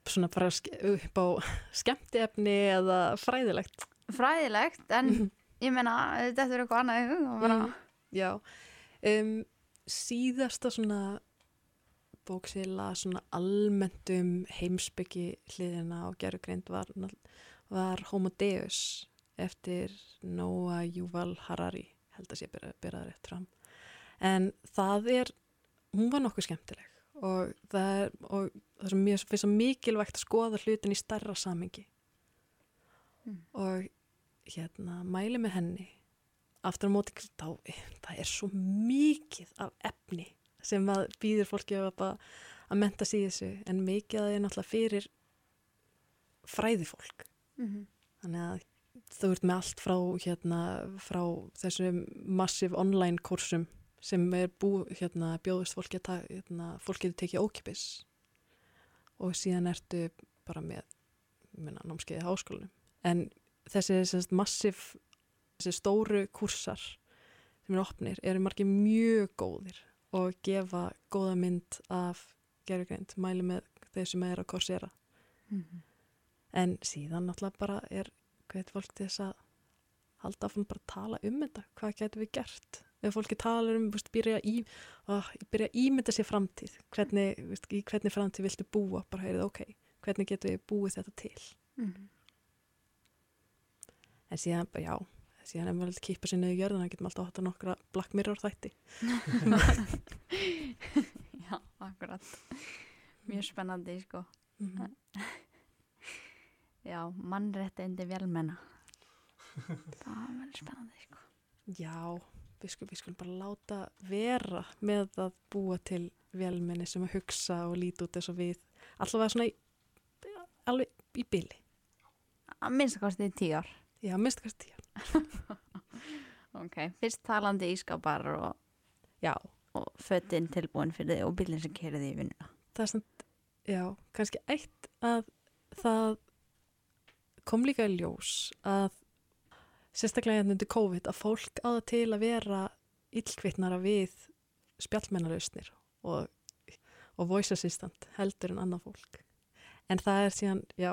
svona bara upp á skemmtiefni eða fræðilegt Fræðilegt, en ég meina, þetta er eitthvað annað bara... Mhm. Já, um, síðasta svona bók sem ég las svona almennt um heimsbyggi hliðina á gerugreind var, var Homo Deus eftir Noah Yuval Harari held að sé byrja, byrja rétt fram. En það er, hún var nokkuð skemmtileg og það er, og það er mjög, finnst svo mikilvægt að skoða hlutin í starra samingi Mm. og hérna mæli með henni aftur á móti þá, það er svo mikið af efni sem að býður fólki að, að menta sig í þessu en mikið að það er náttúrulega fyrir fræðifólk. Mm þannig að þú ert með allt frá hérna frá þessum massiv online kursum sem er bú, hérna, bjóðist fólki að hérna, fólk getur tekið ókipis og síðan ertu bara með námskeiði háskólanum. En þessi semst, massiv þessi stóru kursar sem eru opnir eru margir mjög góðir og gefa góða mynd af gerugreind, mæli með þeir sem er að korsera -hmm. en síðan náttúrulega bara er hvað fólk til þess að halda áfram bara að tala um þetta. Hvað getur við gert? Ef fólki talar um, veist, byrja, í, ó, byrja að ímynda sér framtíð. Hvernig, veist, í hvernig framtíð viltu búa? Bara heyrið, ok, hvernig getur við búið þetta til? Mhm. en síðan, bara, já síðan ef maður vil kýpa sér niður jörðina getur maður alltaf átt að nokkra Black Mirror þætti Já, akkurat. Mjög spennandi, sko. mm -hmm. Já, mannréttindi vélmenna. Það verður spennandi, sko. já, við skulum, við skulum bara láta vera með að búa til velmenni sem að hugsa og líti út eins og við allavega svona í, alveg í byli Að minnst kostið tíu ár. já, minnst kannski tíu Ok, fyrst talandi ískapar og, og fötin tilbúin fyrir þig og bílinn sem kerið í vinnuna. það er svona já, kannski eitt að það kom líka í ljós að sérstaklega hérna undir COVID að fólk á það til að vera illkvittnara við spjallmennalausnir og, og voice assistant heldur en annað fólk en það er síðan, já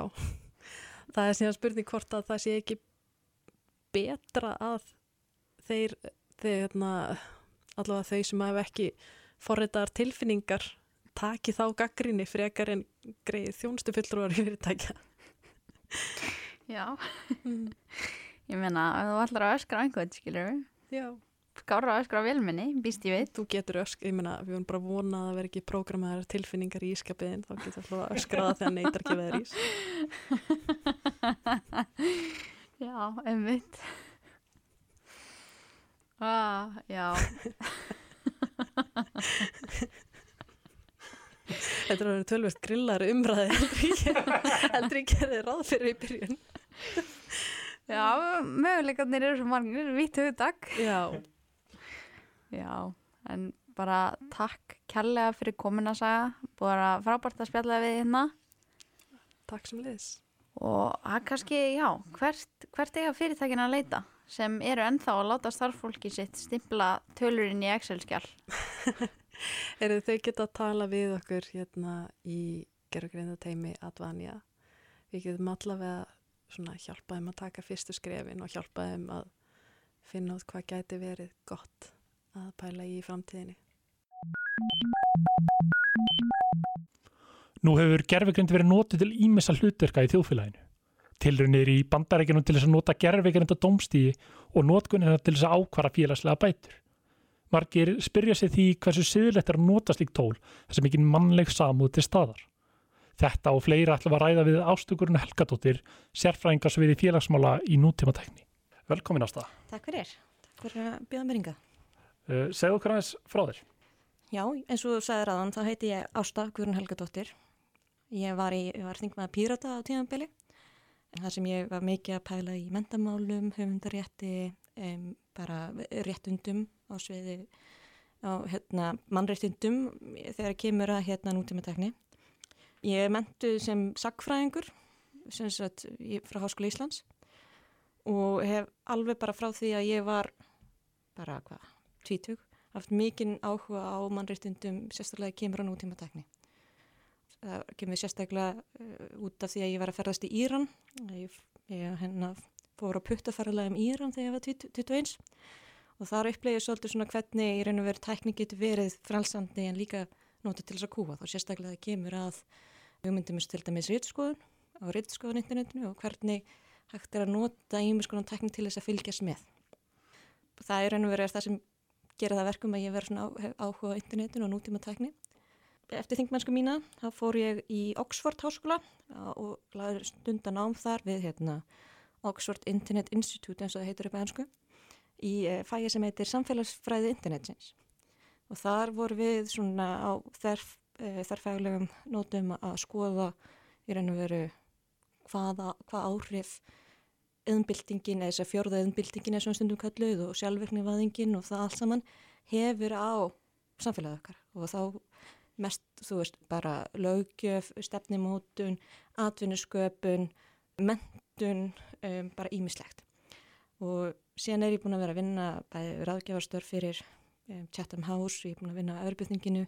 það er síðan spurning hvort að það sé ekki betra að þeir, þeir hérna, allavega þau sem hafa ekki forriðar tilfinningar taki þá gaggrinni frekar en greið þjónustu fulltrúar í fyrirtækja. Já, ég meina, þú ætlar að öskra á einhvern, skilur við, Já, skára að öskra á vélmenni, býst ég við. þú getur ösk, ég meina, við vorum bara vonað að það veri ekki prógramaðar tilfinningar í ískapiðin, þá getur alltaf að öskraða þegar neytar ekki veður ís. Já, einmitt. Ah, já. Þetta er alveg tölvist grillar umræði heldur að þið ráð fyrir í byrjun. Já, möguleikarnir eru svo margir, vitt hugdag. Já, Já, en bara takk kærlega fyrir komin að saga. Bara frábært að spjalla við hérna. takk sem liðs. Og það kannski, já, hvert, hvert eiga fyrirtækin að leita sem eru ennþá að láta starffólki sitt stimpla tölurinn í Excel-skjál. Eru þau geta að tala við okkur hérna í gerðugreinda teimi Advanja. Við getum allavega svona hjálpa þeim að taka fyrstu skrefin og hjálpa þeim að finna út hvað gæti verið gott að pæla í framtíðinni. Nú hefur gerfegrind verið notið til ímessa hlutverka í þjóðfélaginu. Tilrunir í bandarækjunum til þess að nota gerfegrinda dómstígi og notkunina til þess að ákvara félagslega bætur. Margir spyrja sig því hversu siðlegt er að nota slík tól þess að mikinn mannleg samúð til staðar. Þetta og fleira ætlum að ræða við ástökurinn Helgadóttir, sérfræðingarsviði félagsmála í nútímatækni. Velkomin ástað. Takk fyrir. Takk fyrir að bjóða mér ynga. Uh, segðu okkur aðeins frá þér. Já, eins og þú sagði ráðan, þá heiti ég. Ég var, í, ég var þingmaða pírata á tíðanbili. Það sem ég var mikið að pæla í mentamálum, höfundarétti, um, bara réttundum á sviði, á hérna, mannréttundum þegar kemur að hérna nútímatekni. Ég er mentuð sem sagfræðingur sem sagt, ég, frá Háskóla Íslands og hef alveg bara frá því að ég var bara hvað, tvítug, haft mikinn áhuga á mannréttundum sérstaklega kemur á nútíma tekni. Það kemur sérstaklega uh, út af því að ég var að ferðast í Íran. Ég, ég hennar fór á puttaferðarlega um Íran þegar ég var 20, 21 og þar upplegið svolítið svona hvernig í raun og veru tækni getur verið frelsandi en líka notið til þess að kúa. Þá sérstaklega það kemur að hugmyndum til dæmis rýtskoðun á rýtskoðun internetinu og hvernig hægt er að nota ímiskonan tækni til þess að fylgjast með. Það er raun og veru það sem gera það verkum að ég verði svona áhuga á internetinu og nútíma tækni. Eftir þingmennsku mína þá fór ég í Oxford háskóla og laður stundan ám þar við hérna, Oxford Internet Institute eins og það heitur upp eðansku í fæi sem heitir Samfélagsfræði Internetsins. Og þar voru við svona á þerf, þerfægulegum nótum að skoða í raun og veru hvaða, hvað áhrif auðnbildingin eða þess að fjórða auðnbildingin er svona stundum kalluð og sjálfverknivaðingin og það allt saman hefur á samfélagið okkar og þá mest, þú veist, bara lögjöf, stefnimótun, atvinnusköpun, mentun, um, bara ímislegt. Og síðan er ég búin að vera að vinna bæði ráðgjafarstörf fyrir um, Chatham House ég er búin að vinna að öðrubygginginu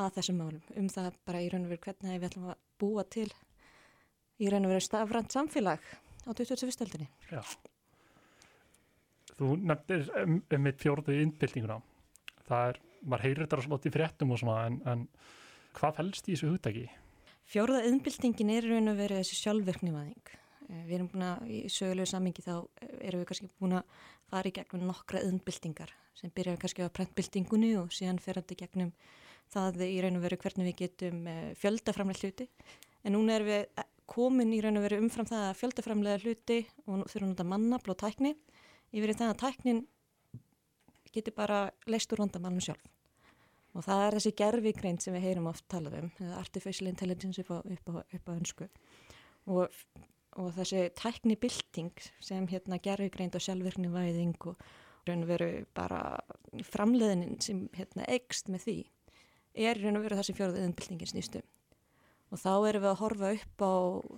að þessum málum. Um það bara í raun og veru hvernig við ætlum að búa til í raun og veru stafrænt samfélag á 21. stöldinni. Já. Þú nefnir um, um mitt fjórðu innbyltinguna. Það er, maður heyrir þetta svona í fréttum og svona, en, en hvað fælst í þessu hugdagi? Fjórða innbyltingin er raun og veru þessi sjálfverknimaðing. Við erum búin að, í sögulegu samingi þá erum við kannski búin að fara í gegnum nokkra innbyltingar sem byrjar kannski á prentbyltingunni og síðan ferandi gegnum það í raun og veru hvernig við getum fjöldaframlega hluti. En núna erum við komin í raun og veru umfram það að fjöldaframlega hluti og þurfum að mannafl og tækni yfir það að tæknin getur bara leist úr vandamálum sjálf. Og það er þessi gerfigreind sem við heyrum oft talað um, artificial intelligence upp á, upp á, upp á önsku. Og, og þessi tæknibilding sem hérna gerfigreind og sjálfvirknivæðing og raun og veru bara framleiðinin sem hérna egst með því er raun og veru það sem fjóruð yðinbildingin snýstum. Og þá erum við að horfa upp á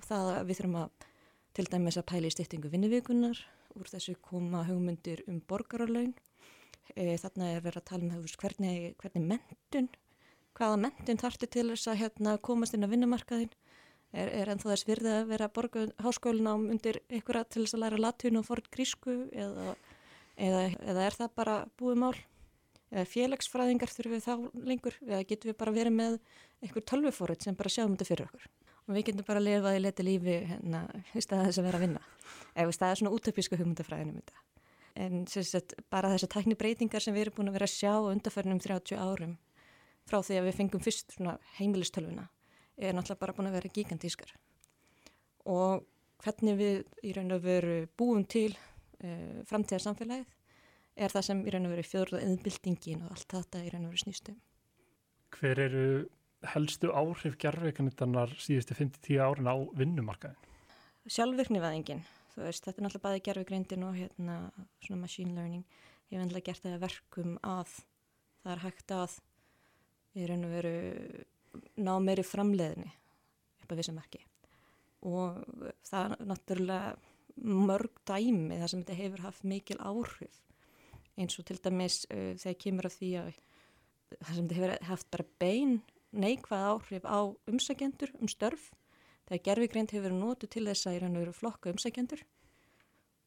það að við þurfum að til dæmis að pæla í styrtingu vinnuvíkunar, úr þessu koma hugmyndir um borgararlaun. E, þarna er verið að tala um hvernig, hvernig mentun, hvaða mentun þartu til þess að hérna, komast inn á vinnumarkaðin. Er, er ennþá þess virði að vera háskólinám undir einhverja til þess að læra latun og fórn grísku eða, eða, eða er það bara búið mál? Eða félagsfræðingar þurfum við þá lengur eða getum við bara verið með einhver tölvufórið sem bara sjáum þetta fyrir okkur og við getum bara að lifa í leti lífi hérna í staða þess að vera að vinna eða í staða svona útöpísku hugmyndafræðinum þetta. En sagt, bara þess að tækni breytingar sem við erum búin að vera að sjá undarförnum 30 árum frá því að við fengum fyrst heimilistölvuna er náttúrulega bara búin að vera gigantískar og hvernig við í raun og veru búum til uh, framtíðarsamfélagið er það sem í raun og veru fjörða innbyltingin og allt þetta í raun og veru snýstum. Hver eru helstu áhrif gerðveikanittarnar síðustu 5-10 árin á vinnumarkaðin? Sjálfvirknivæðingin, þú veist, þetta er náttúrulega bæði gerðveikreindin og hérna svona machine learning. Hefur endla gert það verkum að það er hægt að í raun og veru ná meiri framleiðinni upp að vissum ekki. Og það er náttúrulega mörg dæmi þar sem þetta hefur haft mikil áhrif. Eins og til dæmis uh, þegar kemur af því að það sem þetta hefur haft bara bein neikvæð áhrif á umsækjendur um störf þegar gerfigreint hefur verið nótu til þess að í raun og veru flokka umsækjendur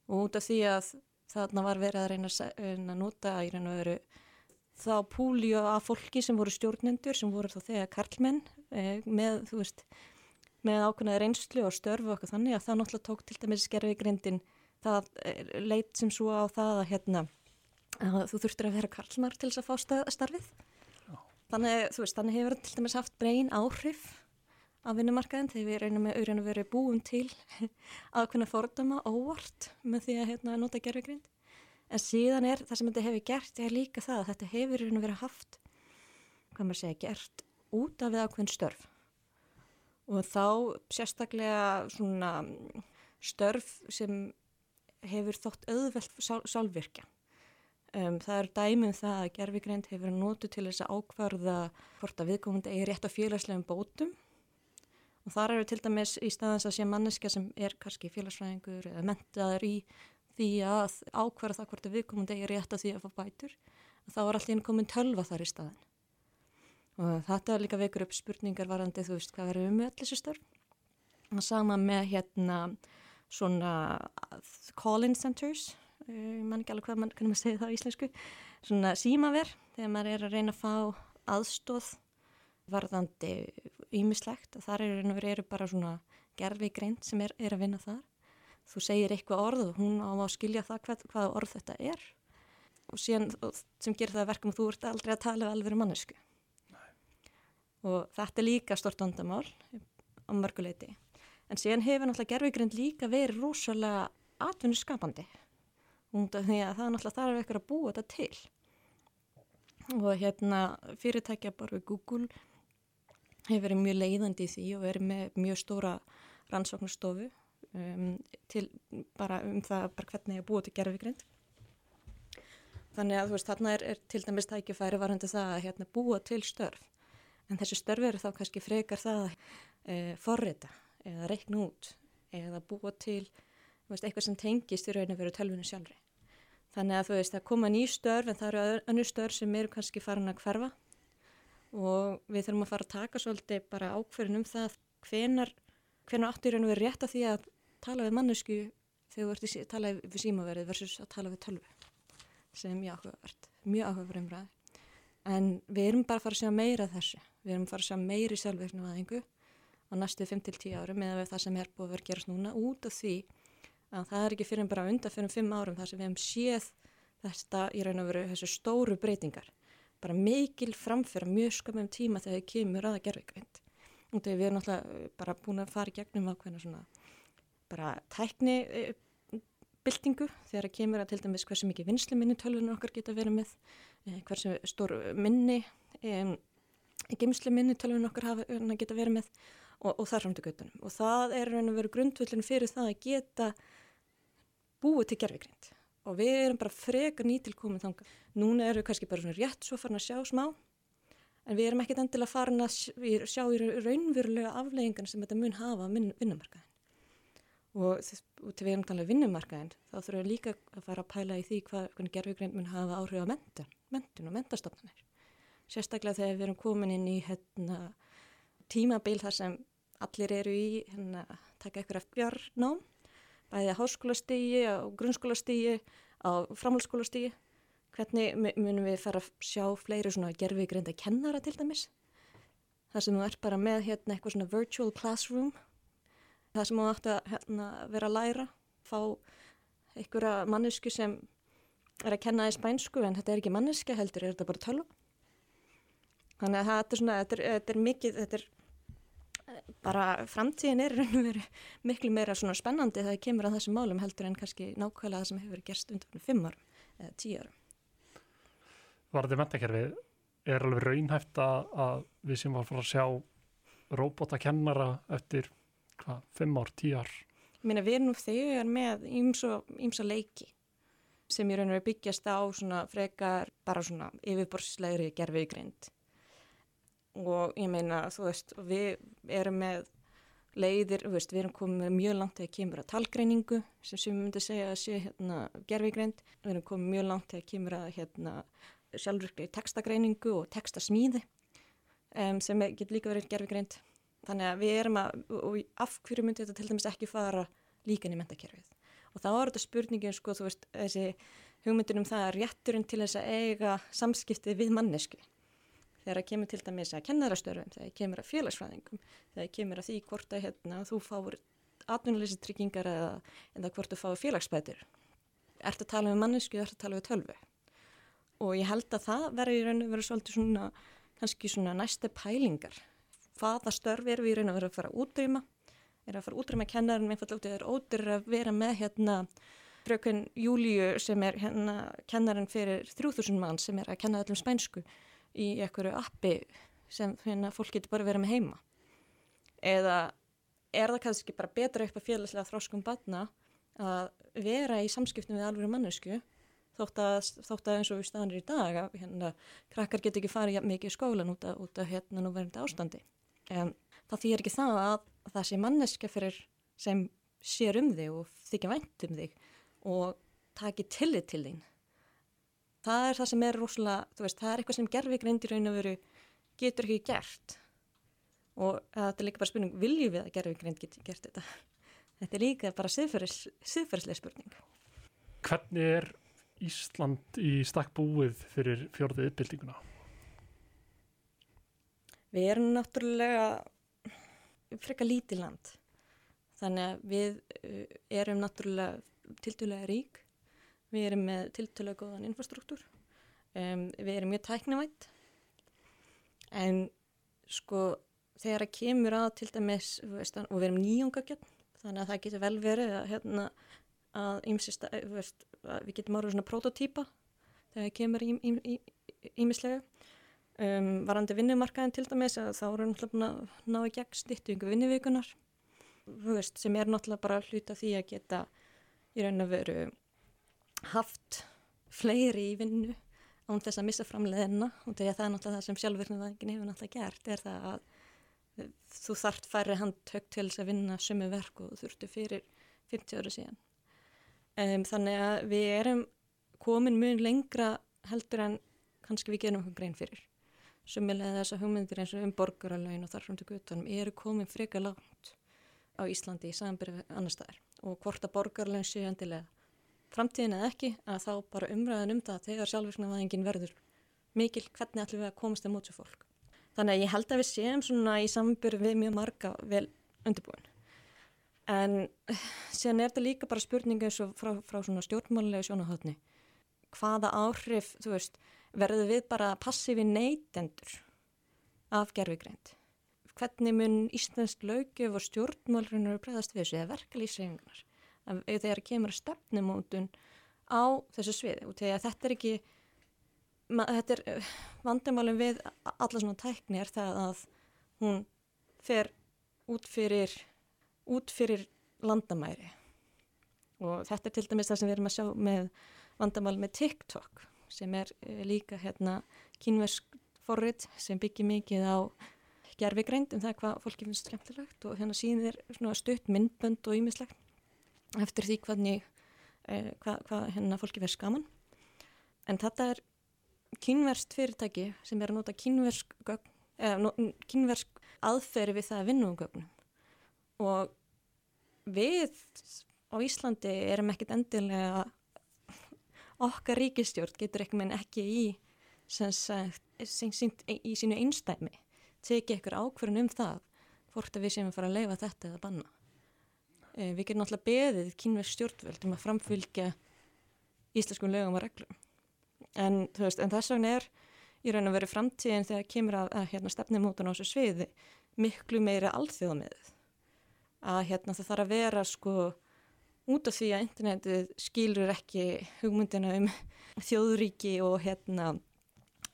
og út af því að þarna var verið að reyna að nota í raun og veru þá púli af fólki sem voru stjórnendur sem voru þá þegar karlmenn eh, með, veist, með ákveðnaði reynslu og störfu okkur þannig að það náttúrulega tók til dæmis gerfigrindin það eh, leit sem svo á það að hérna að þú þurftir að vera karlmar til þess að fá starfið Já. þannig, veist, þannig hefur til dæmis haft breyn áhrif á vinnumarkaðin þegar við reynum með auðvitað að vera búin til aðkveðna fordama óvart með því að hérna nota gerfigrind en síðan er það sem þetta hefur gert er líka það að þetta hefur verið haft hvað maður segja, gert út af við ákveðin störf. Og þá sérstaklega svona störf sem hefur þótt auðvelt sálvirkja. Um, það er dæmið um það að gerfigreind hefur nótu til þess að ákvarða hvort að viðkomandi eigi rétt á félagslegum bótum og þar eru til dæmis í staðans að sé manneska sem er kannski félagsfræðingur eða mentaður í því að ákværa það hvort að viðkomandi er rétt að því að fá bætur þá er allir komin tölva þar í staðin og þetta líka vekur upp spurningar varandi þú veist hvað verður um með allir þessu störn sama með hérna svona call-in centers ég man ekki alveg hvað mann kannu maður segja það á íslensku svona símaver þegar maður er að reyna að fá aðstóð varðandi ímislegt þar eru, eru bara svona gerfi greint sem er, er að vinna þar. Þú segir eitthvað orð og hún á að skilja það hvað, hvað orð þetta er. Og síðan sem gerir það verkum þú ert aldrei að tala alveg um mannesku Nei. og þetta er líka stort vandamál á mörguleiti en síðan hefur náttúrulega gerfugrind líka verið rosalega atvinnuskapandi. Því að það náttúrulega þarf eitthvað að búa þetta til. Og hérna fyrirtækja bara við Google hefur verið mjög leiðandi í því og verið með mjög stóra rannsóknarstofu um, til bara um það bara hvernig ég búið til gerfigrind þannig að þú veist þarna er, er til dæmis tækifæri varandi það að hérna, búa til störf. En þessi störf eru þá kannski frekar það að e, forrita eða reikna út eða búa til veist, eitthvað sem tengist í raun að vera tölvinu sjálfri. Þannig að þú veist það koma ný störf en það eru önnu störf sem eru kannski farin að hverfa og við þurfum að fara að taka svolítið bara ákverðin um það hvenar, hvenar áttur að vera rétt að því að tala við mannesku þegar þú ert að tala við símaverið versus að tala við tölvu sem er mjög áhugavert, mjög áhugaverð umræði. En við erum bara að fara að sjá meira þessu, við erum að fara að sjá meiri sjálfveiknum aðeingu á næstu 5-10 árum eða það sem er búið að vera gerast núna út af því að það er ekki fyrir bara undan fyrir 5 árum þar sem við hefum séð þetta í raun og veru þessu stóru breytingar. Bara mikil framfyrir mjög skamum tíma þegar það kemur aða gerðveikvind. Og þegar við erum náttúrulega bara búin að fara í gegnum ákveðna svona bara tækni e, byltingu þegar að kemur að til dæmis hversu mikið vinslu minni tölvunar okkar geta verið með, e, hversu stór minni, e, geimslu minni tölvunar okkar hafa, geta verið með og, og þar fram til göttunum. Og það er raun og veru grundvöldin fyrir það að geta búið til gerfigrind og við erum bara frekar nýtilkomið þanga. Núna erum við kannski bara svona rétt svo farin að sjá smá en við erum ekkit endilega farin að sjá í raunverulega afleggingan sem þetta mun hafa á vinnumarkaðin og til við erum talað vinnumarkaðin þá þurfum við líka að fara að pæla í því hvað gerfugrein mun hafa áhrif á mentun, mentun og mentastofnanir sérstaklega þegar við erum komin inn í hérna, tímabil þar sem allir eru í hérna, taka eitthvað fjarnám bæðið á háskólastígi, á grunnskólastígi á framhaldsskólastígi hvernig munum við fara að sjá fleiri svona gerfugreinda kennara til dæmis þar sem þú ert bara með hérna eitthvað svona virtual classroom það sem þú ætti að hérna, vera að læra, fá einhverja mannesku sem er að kenna í spænsku en þetta er ekki manneska heldur, er þetta bara tölva. Þannig að þetta er svona, þetta er, þetta er mikið, þetta er bara framtíðin er miklu meira svona spennandi þegar það kemur að þessum málum heldur en kannski nákvæmlega það sem hefur gerst undan fimm árum. eða tíu árum. Varðið mentakerfið er alveg raunhæft að, við sem var að sjá robotakennara eftir hvað, fimm ár, tíu ár. Ég meina við nú þegar með ímsa leiki sem ég raun og byggjast á svona frekar bara svona yfirborslegri gerfiðgrind og ég meina þú veist við erum með leiðir, veist, við erum komið mjög langt þegar kemur að talgreiningu sem sem myndi segja að sé hérna, gerfigreind, við erum komið mjög langt þegar kemur að hérna, sjálfurkli textagreiningu og textasmíði um, sem getur líka verið gerfigreind þannig að við erum að, og af hverju myndi þetta til dæmis ekki fara líkan í mentakerfið og þá er þetta spurningin sko þú veist þessi hugmyndin um það að rétturinn til þess að eiga samskiptið við mannesku þegar það kemur til dæmis að kennarastörfum, þegar það kemur að félagsfræðingum, þegar það kemur að því hvort að hérna, þú fáur atvinnuleysi tryggingar eða, eða hvort þú fáur félagsbætur. Er þetta að tala um mannesku er þetta að tala um tölvu? Og ég held að það verður í raun og veru svolítið svona, kannski svona næstu pælingar. Hvaða störf er við í raun og veru að fara að útrýma? Er að fara að útrýma kennarinn einfallega út er ódur að vera með hérna frökun Júliu sem er hérna kennarinn fyrir 3000 mann sem er að kenna öllum spænsku í einhverju appi sem hérna, fólk getur bara verið með heima. Eða er það kannski bara betra upp að félagslega þróskum batna að vera í samskiptum við alveg mannesku þótt að, þótt að eins og við staðanir í dag að hérna, krakkar getur ekki farið mikið í skólan út af, út af hérna nú verðandi ástandi. En það þýr ekki það að það sé manneska fyrir sem sér um þig og þykja vænt um þig og taki tillit til þín það er það sem er rosalega, þú veist, það er eitthvað sem gerfigreind í raun og veru getur ekki gert og þetta er líka bara spurning, viljum við að gerfigreind getur gert þetta? Þetta er líka bara siðferðslega spurning. Hvernig er Ísland í stakk búið fyrir fjörðu uppbyldinguna? Við erum náttúrulega frekka lítið land þannig að við uh, erum náttúrulega tildulega rík við erum með tiltölu góðan infrastruktúr, um, við erum mjög tæknivætt en sko þegar það kemur að til dæmis veist, og við erum nýjungagjöld þannig að það getur vel verið að, hérna, að, ymsista, veist, að við getum árið svona prototýpa þegar það kemur ímislega um, varandi vinnumarkaðin til dæmis að þá við náttúrulega ná í gegn stýttu yngur vinnuvíkunar sem er náttúrulega bara hluta því að geta í raun að veru haft fleiri í vinnu án þess að missa framleiðina og það er náttúrulega það sem sjálfverðinvæðingin hefur náttúrulega gert er það að þú þart færri handtökt til þess að vinna sömu verk og þurftu fyrir 50 ára síðan. Um, þannig að við erum komin mjög lengra heldur en kannski við gerum okkur grein fyrir. Sumilega þess að hugmyndir eins og um borgaralögin og þarfram til gutunum eru komin freka langt á Íslandi í samanbyrju annar staðar og hvort að borgaralögin séu endilega framtíðin eða ekki að þá bara umræðan um það þegar sjálfvirknavæðingin verður mikil hvernig ætlum við að komast til mótsu fólk. Þannig að ég held að við séum svona í sambyrju við mjög marga vel undirbúin. En síðan er þetta líka bara spurninga eins og frá, frá svona stjórnmálulega sjónahotni. Hvaða áhrif, þú veist, verður við bara passífi neytendur af gerfigreind? Hvernig mun Íslandsk lögjöf og stjórnmálurinn eru bregðast við þessu eða verkalýssefingunar? Þegar kemur stefnumótun á þessu sviði og þegar þetta er ekki þetta er eh, vandamálum við alla svona tækni er það að hún fer út fyrir út fyrir landamæri. Og þetta er til dæmis það sem við erum að sjá með vandamál með TikTok sem er eh, líka hérna kínversk forrið sem byggir mikið á gerfigreind um það hvað fólki finnst skemmtilegt og hérna síðan er stutt myndbönd og ýmislegt eftir því hvernig eh, hvað, hvað hérna fólki verður skaman en þetta er kynverst fyrirtæki sem er að nota kynversk gögn, eða kynversk aðferði við það að vinna um gögnum. Og við á Íslandi erum ekkit endilega okkar ríkistjórn getur ekki menn ekki í sagt, í sínu einstæmi tekið ykkur ákverðin um það hvort að við séum að fara að leifa þetta eða banna. Eh, við getum alltaf beðið kynverð stjórnvöld um að framfylgja íslenskum lögum og reglum. En, veist, en þess vegna er í raun að vera framtíðin þegar kemur að, að hérna, stefnumótan á þessu sviði miklu meira alþjóðamiðið. Að hérna, það þarf að vera sko út af því að internetið skilur ekki hugmyndina um þjóðuríki og, hérna,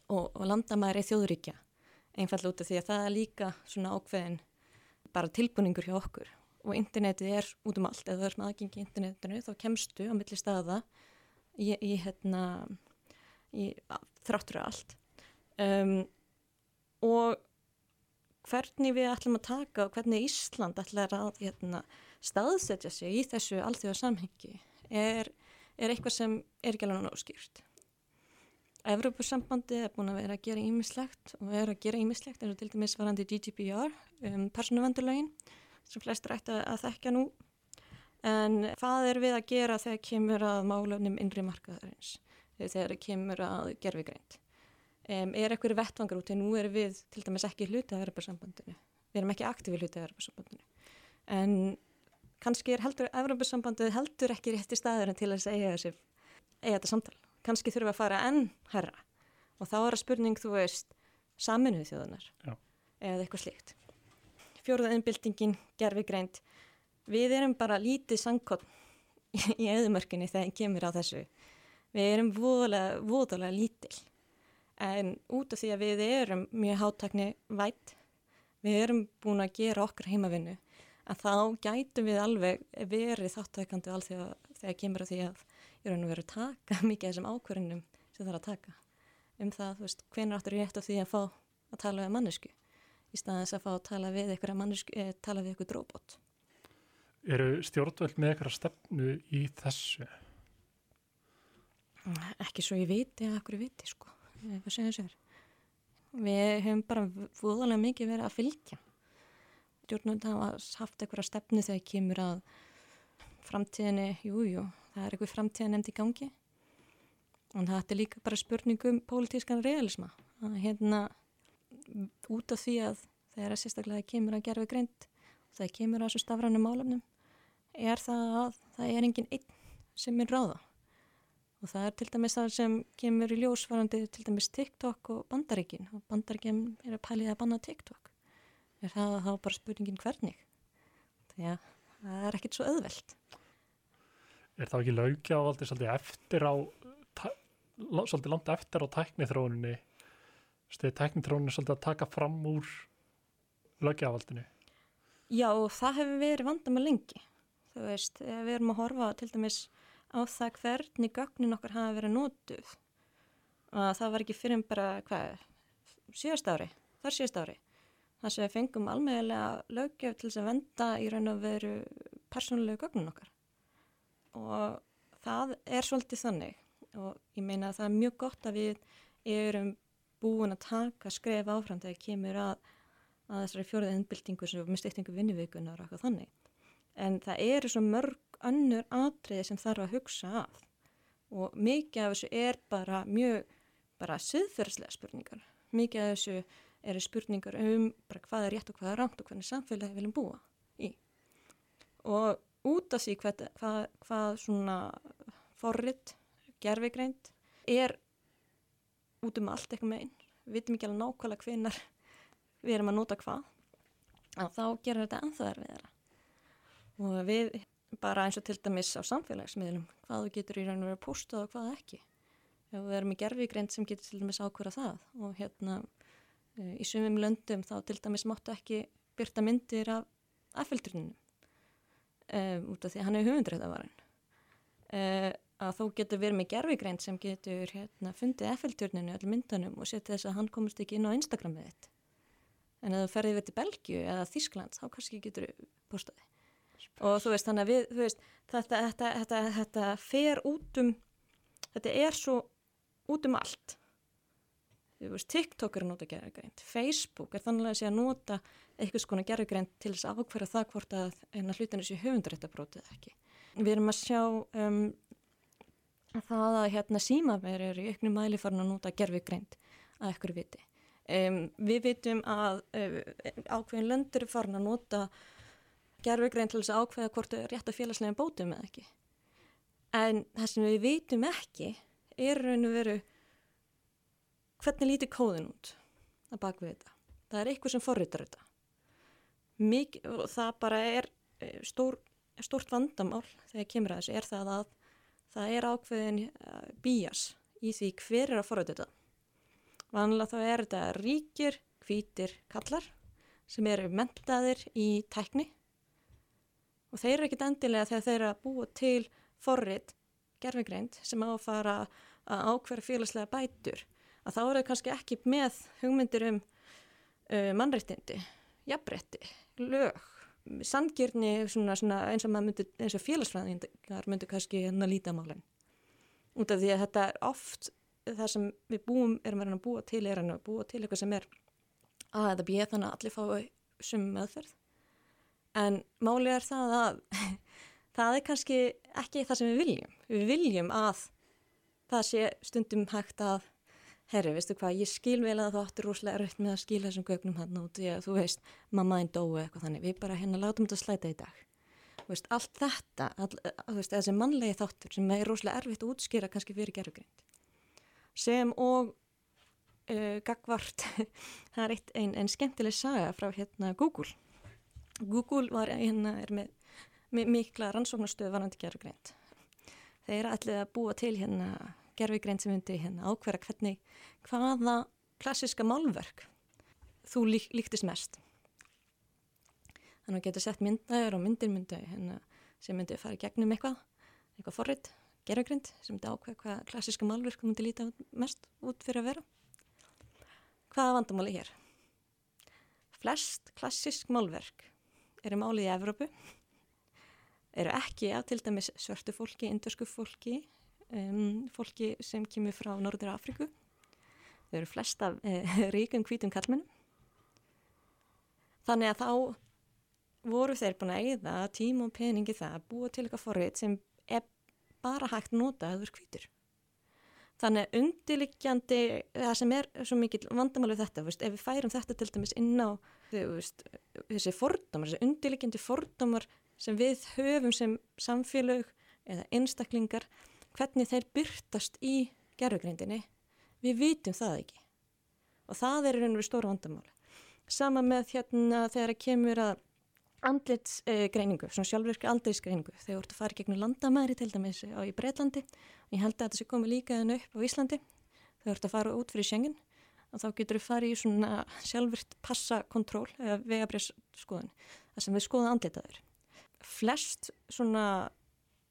og, og landamæri þjóðuríkja einfallega út af því að það er líka svona ákveðin bara tilbúningur hjá okkur og internetið er út um allt, ef það er með aðgengi internetinu þá kemstu á milli staða í, í hérna í, þráttur allt. Um, og hvernig við ætlum að taka og hvernig Ísland ætlar að hérna, staðsetja sig í þessu alþjóða samhengi er, er eitthvað sem er ekki alveg náskýrt. Evropasambandi er búin að vera að gera ímislegt og er að gera ímislegt eins og til dæmis varandi GDPR um persónuvandurlögin sem flestir ætti að þekkja nú. En hvað er við að gera þegar kemur að málefnum innri markaðarins? Þegar kemur að gerfigreint um, er eitthvað vettvangar út en nú erum við til dæmis ekki hluti af Europasambandinu við erum ekki aktífi hluti af Europasambandinu en kannski er heldur Europasambandið heldur ekki rétt í staður en til að segja þessi eiga þetta samtal, kannski þurfum við að fara enn herra og þá er að spurning þú veist saminuð þjóðunar Já. eða eitthvað slíkt fjóruða innbyltingin, gerfi greint við erum bara lítið sangkott í eðumörkunni þegar kemur á þessu. Við erum voðalega, lítil. En út af því að við erum mjög háttakni vætt, við erum búin að gera okkar heimavinnu, að þá gætum við alveg verið þáttækandi allþjóða þegar kemur að því að ég raun og veru taka mikið af þessum ákvörðunum sem það er að taka. Um það, þú veist, hvenar áttur ég eftir því að fá að tala við mannesku í staðins að fá að tala við eitthvað mannesku, eh, tala við eitthvað dróbot. Eru stjórnvöld með eitthvað stefnu í þessu? Ekki svo ég viti að okkur viti, sko. Hvað segja sér við hefum bara fúðalega mikið verið að fylgja. Stjórnund hafa haft eitthvað stefnu þegar kemur að framtíðinni, jújú jú, það er eitthvað framtíðin endi gangi. Og það er líka bara spurningum pólitískan realisma. Að hérna út af því að þegar að sérstaklega kemur að gerfi greint og það kemur að þessu stafrænum málefnum er það að það er enginn einn sem er ráða. Og það er til dæmis það sem kemur í ljósvarandi til dæmis TikTok og bandaríkin. Og bandaríkin er að pælið að banna TikTok. Er það þá bara spurningin hvernig? Því að það er ekkit svo öðveld Er það ekki laugjávaldi svolítið eftir á svolítið langt eftir á tæknithróninni stuðið tæknithróninni svolítið að taka fram úr laugjávaldinu Já og það hefur verið vandama lengi. Þú veist, við erum að horfa til dæmis á það hvernig gögnin okkar hafa verið nótuð og það var ekki fyrir en bara hvað, síðast ári þar síðast ári þar sem við fengum almeðilega lögjöf til þess að venda í raun og veru persónulegu gögnin okkar. Og það er svolítið þannig. Og ég meina að það er mjög gott að við erum búin að taka skref áfram þegar kemur að, að þessari fjóruða innbyltingu sem við mistum eitthvað vinnivíkunar og eitthvað þannig. En það eru svo mörg önnur atriði sem þarf að hugsa af og mikið af þessu er bara mjög bara siðferðslega spurningar. Mikið af þessu eru spurningar um bara hvað er rétt og hvað er rámt og hvernig samfélagi viljum búa í. Og út af því hvað, hvað, hvað svona forrið, gerfigreint er út um allt eitthvað meginn við veitum ekki alveg nákvæmlega hvenar við erum að nota hvað. Að þá gerir þetta við þeirra og við bara eins og til dæmis á samfélagsmiðlum hvað þú getur í raun og verið að posta og hvað ekki. Ef við erum í gerfigreint sem getur til dæmis ákvöra það. Og hérna e, í sumum löndum þá til dæmis máttu ekki byrta myndir af affildurinnum e, út af því að hann er hugundræðavarin e, að þú getur verið með gerfigreint sem getur hérna fundið affildurinninu allir myndunum og setja þess að hann komist ekki inn á Instagramið þitt. En ef þú ferðið við til Belgiu eða Þískland þá kannski getur postaði og þú veist þannig að við, veist, þetta, þetta, þetta, þetta fer út um þetta er svo út um allt. Veist, TikTok er að nota gerðugreint Facebook er þannig að sé að nota eitthvað skona gerðugreint til þess að ákverða það hvort að eina hlutinu sé höfundaréttabrótið ekki. Við erum að sjá um, það að hérna símaver er í auknum mæli farin að nota gerðugreint að ekkur viti um, við vitum að um, ákveðin löndur er farin að nota gerfugrein til þess að ákveða hvort þau er rétt að félagslegin bótum eða ekki. En það sem við vitum ekki er raun og veru hvernig líti kóðin út að baka við þetta. Það er eitthvað sem forritar þetta. Mik það bara er e, stór stort vandamál þegar kemur að þessu er það að það er ákveðin uh, bías í því hver er að forröðu þetta. Vanlega þá er þetta ríkir, hvítir kallar sem eru mentaðir í tækni og þeir eru ekkit endilega þegar þeir eru að búa til forrið gerfingreind sem á að ákverða félagslega bætur að þá eru þau kannski ekki með hugmyndir um uh, mannreittindi, jafnbretti, lög, svona eins og, og félagsfræðingar myndu kannski hérna lítamálinn. Út af því að þetta er oft það sem við búum, erum verið að búa til er að búa til eitthvað sem er að þetta býja þannig að allir fái sum meðferð. En málið er það að það er kannski ekki það sem við viljum. Við viljum að það sé stundum hægt að herri, veistu hvað, ég skil vel að þú áttir rúslega rött með að skila þessum gögnum hann út því að þú veist, mamma einn dói eitthvað þannig, við bara hérna látum þetta slæta í dag. Veist, allt þetta, all, veist, þessi mannlegi þáttur sem er rúslega erfitt að útskýra kannski fyrir gerðugrind. Sem og uh, gagvart, það er eitt, ein, ein skemmtileg saga frá hérna Google. Google var hérna, er með, með mikla rannsóknarstöð varandi gerðugrind. Þeir er allir að búa til hérna gerfigrein sem myndi hérna ákverða hvernig hvaða klassiska málverk þú lík, líktist mest. Þannig að geta sett myndaður og myndir myndi hérna, sem myndi fara gegnum eitthvað, eitthvað forrið, gerfigreind sem myndi ákveða hvaða klassiska málverk myndi líta mest út fyrir að vera. Hvaða vandamáli hér? Flest klassisk málverk eru málið í Evrópu, eru ekki af til dæmis svörtu fólki, indösku fólki, um, fólki sem kemur frá Norður Afriku. Þau eru flest af eh, ríkum hvítum kallmennum. Þannig að þá voru þeir búin að eigða tím og peningi það að búa til eitthvað forrið sem er bara hægt nota að er hvítur. Þannig að undirliggjandi, það sem er svo mikil vandamálu þetta, veist, ef við færum þetta til dæmis inn á veist, þessi fordómar, þessi undirliggjandi fordómar sem við höfum sem samfélög eða einstaklingar, hvernig þeir byrtast í gerðugreindinni, við vitum það ekki. Og það er einhverju stóru vandamáli. Sama með hérna þegar það kemur að andlitsgreiningu, svona sjálfvirkri andlitsgreiningu, þegar þú ert að fara gegnum landamæri til dæmis á í Breitlandi, og ég held að þetta sé komið líka en upp á Íslandi, þegar þú ert að fara út fyrir Schengen, og þá getur þú farið í svona sjálfvirt passakontról eða vegabrjösskoðun, þar sem við skoðum andlitaður. Flest svona,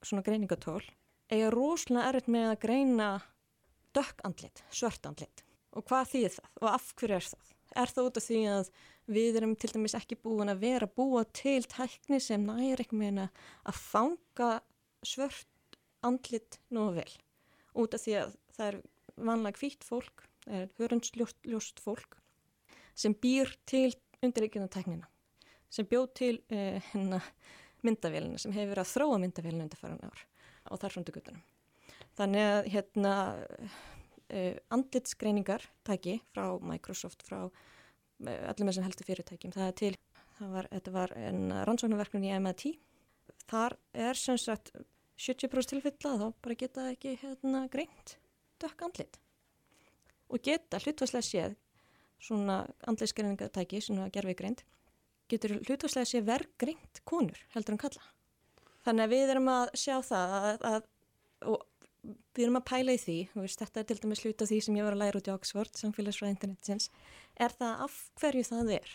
svona greiningatól eiga rosalega erfitt með að greina dökk andlit, svört andlit. Og hvað þýðir það? Og af hverju er það? Er það út af því að við erum til dæmis ekki búin að vera búa til tækni sem næri ekki meina að fanga svört andlit nú vel. Út af því að það er vanlega hvitt fólk, það er hörundsljóst fólk sem býr til undirreikjuna tæknina, sem bjóð til eh, hérna, myndavélina, sem hefur verið að þróa myndavélina undir faran ár og þar frá gutunum. Þannig að hérna uh, andlitsgreiningar tæki frá Microsoft, frá uh, öllum þessum helstu fyrirtækjum, það er til, það var, þetta var en rannsóknarverkun í MIT. Þar er sem sagt 70% tilfella þá bara geta ekki hérna greint dökk andlit og geta hlutværslega séð svona andlitsgreiningatæki, svona gerfi greint, getur hlutværslega séð verð greint konur heldur en kalla. Þannig að við erum að sjá það að, að, og við erum að pæla í því, veist, þetta er til dæmis hlut af því sem ég var að læra út í Oxford, samfélagsfræði internetins, er það af hverju það er?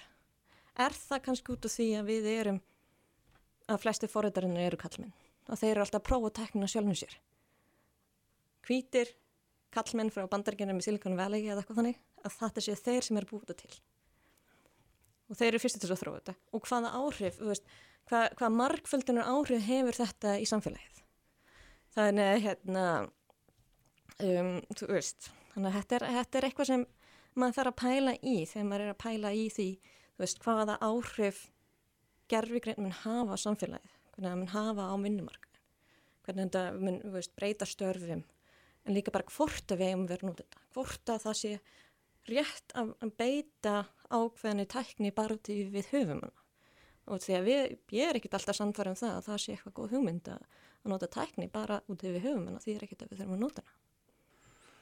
Er það kannski út af því að við erum, að flesti forrættarinn eru kallmenn og þeir eru alltaf að prófa teknina sjálfum sér. Hvítir kallmenn frá bandargenum í Silicon Valley eða eitthvað þannig, að þetta séu þeir sem eru búið til. Og þeir eru fyrstu til að þróa þetta. Og hvaða áhrif, veist, hvað, hvað markföldunar áhrif hefur þetta í samfélagið? Þannig að hérna, um, þú veist, þannig að þetta er, þetta er eitthvað sem maður þarf að pæla í þegar maður er að pæla í því, þú veist, hvaða áhrif gerfigrein mun hafa á samfélagið, hvernig það mun hafa á vinnumarkaðin, hvernig þetta mun, þú veist, breyta störfum, en líka bara hvort að við hefum verið nút þetta, hvort að það sé rétt að beita ákveðinni tækni bara til við höfum hana. Og því að við, ég er ekkit alltaf samfærið um það að það sé eitthvað góð hugmynd að að nota tækni bara út við höfum en því er ekkert að við þurfum að nota hana.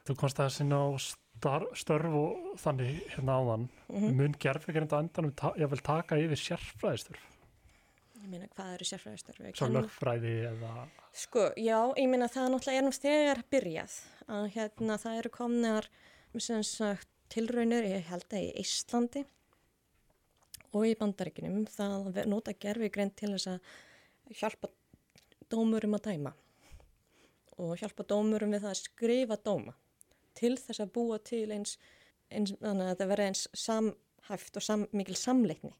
Þú komst að sinna á störf og þannig hérna áðan. Mm -hmm. Mun gerðveikarind að endanum ta ég vil taka yfir sérfræðistörf? ég meina hvað eru sérfræðistörfi Svo lögfræði eða... Sko, já, ég meina það náttúrulega er náttúrulega þegar byrjað að hérna það eru komnar sem sagt tilraunir, ég held að í Íslandi og í bandaríkinum það að nota gerfi greint til þess að hjálpa dómurum að dæma og hjálpa dómurum við það að skrifa dóma til þess að búa til eins, eins þannig að það verði eins samhæft og sam, mikil samleikni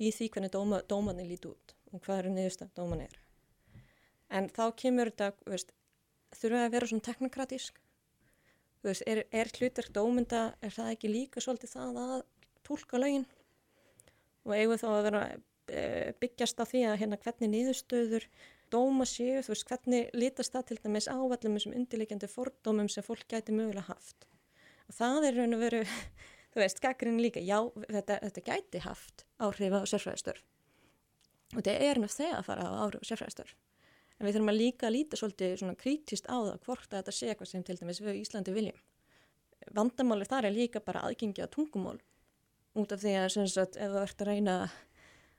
í því hvernig dóma, dómanni líti út og hvað eru niðursta dóman er. En þá kemur þetta, veist, þurfa að vera svona teknokratísk. Veist, er, er hlutverk dómynda, er það ekki líka svolítið það að tólka lögin? Og eigum þá að vera e, byggjast á því að hérna hvernig niðurstöður dóma séu, þú veist, hvernig lítast það til dæmis ávallum sem undirleikjandi fordómum sem fólk gæti mögulega haft. Og það er raun og veru, þú veist, skakkurinn líka, já, þetta, þetta gæti haft áhrif á sérfræðistörf. Og þetta er náttúrulega þegar að fara á áhrif á sérfræðistörf. En við þurfum að líka líta svolítið svona krítist á það hvort þetta sé eitthvað sem til dæmis við Íslandi viljum. Vandamáli þar er líka bara aðgengi að tungumól út af því að sagt ef þú ert að reyna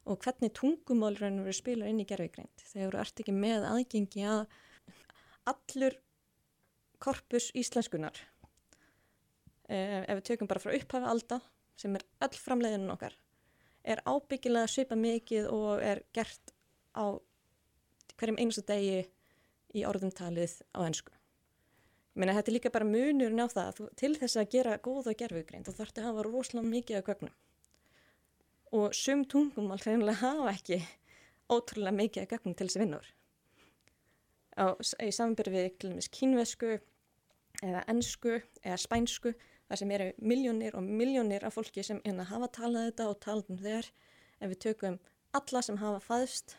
og hvernig tungumál reynur við spila inn í gerðvigreind þegar þú ert ekki með aðgengi að allur korpus íslenskunar ef við tökum bara frá upphafi alda sem er öll framleiðinu okkar er ábyggilega svipa mikið og er gert á hverjum einustu degi í orðumtalið á ennsku. Meina þetta er líka bara munurinn á það þú, til þess að gera góða gerfugrein þá þarf þetta að hafa rosalega mikið að gögnum og sum tungum alveg hreinlega hafa ekki ótrúlega mikið að gögnum til þessi vinnur. Á, í samanbyrju við kínvesku eða ennsku eða spænsku þar sem eru miljónir og miljónir af fólki sem hérna hafa talað þetta og talað um þeir ef við tökum alla sem hafa fæðst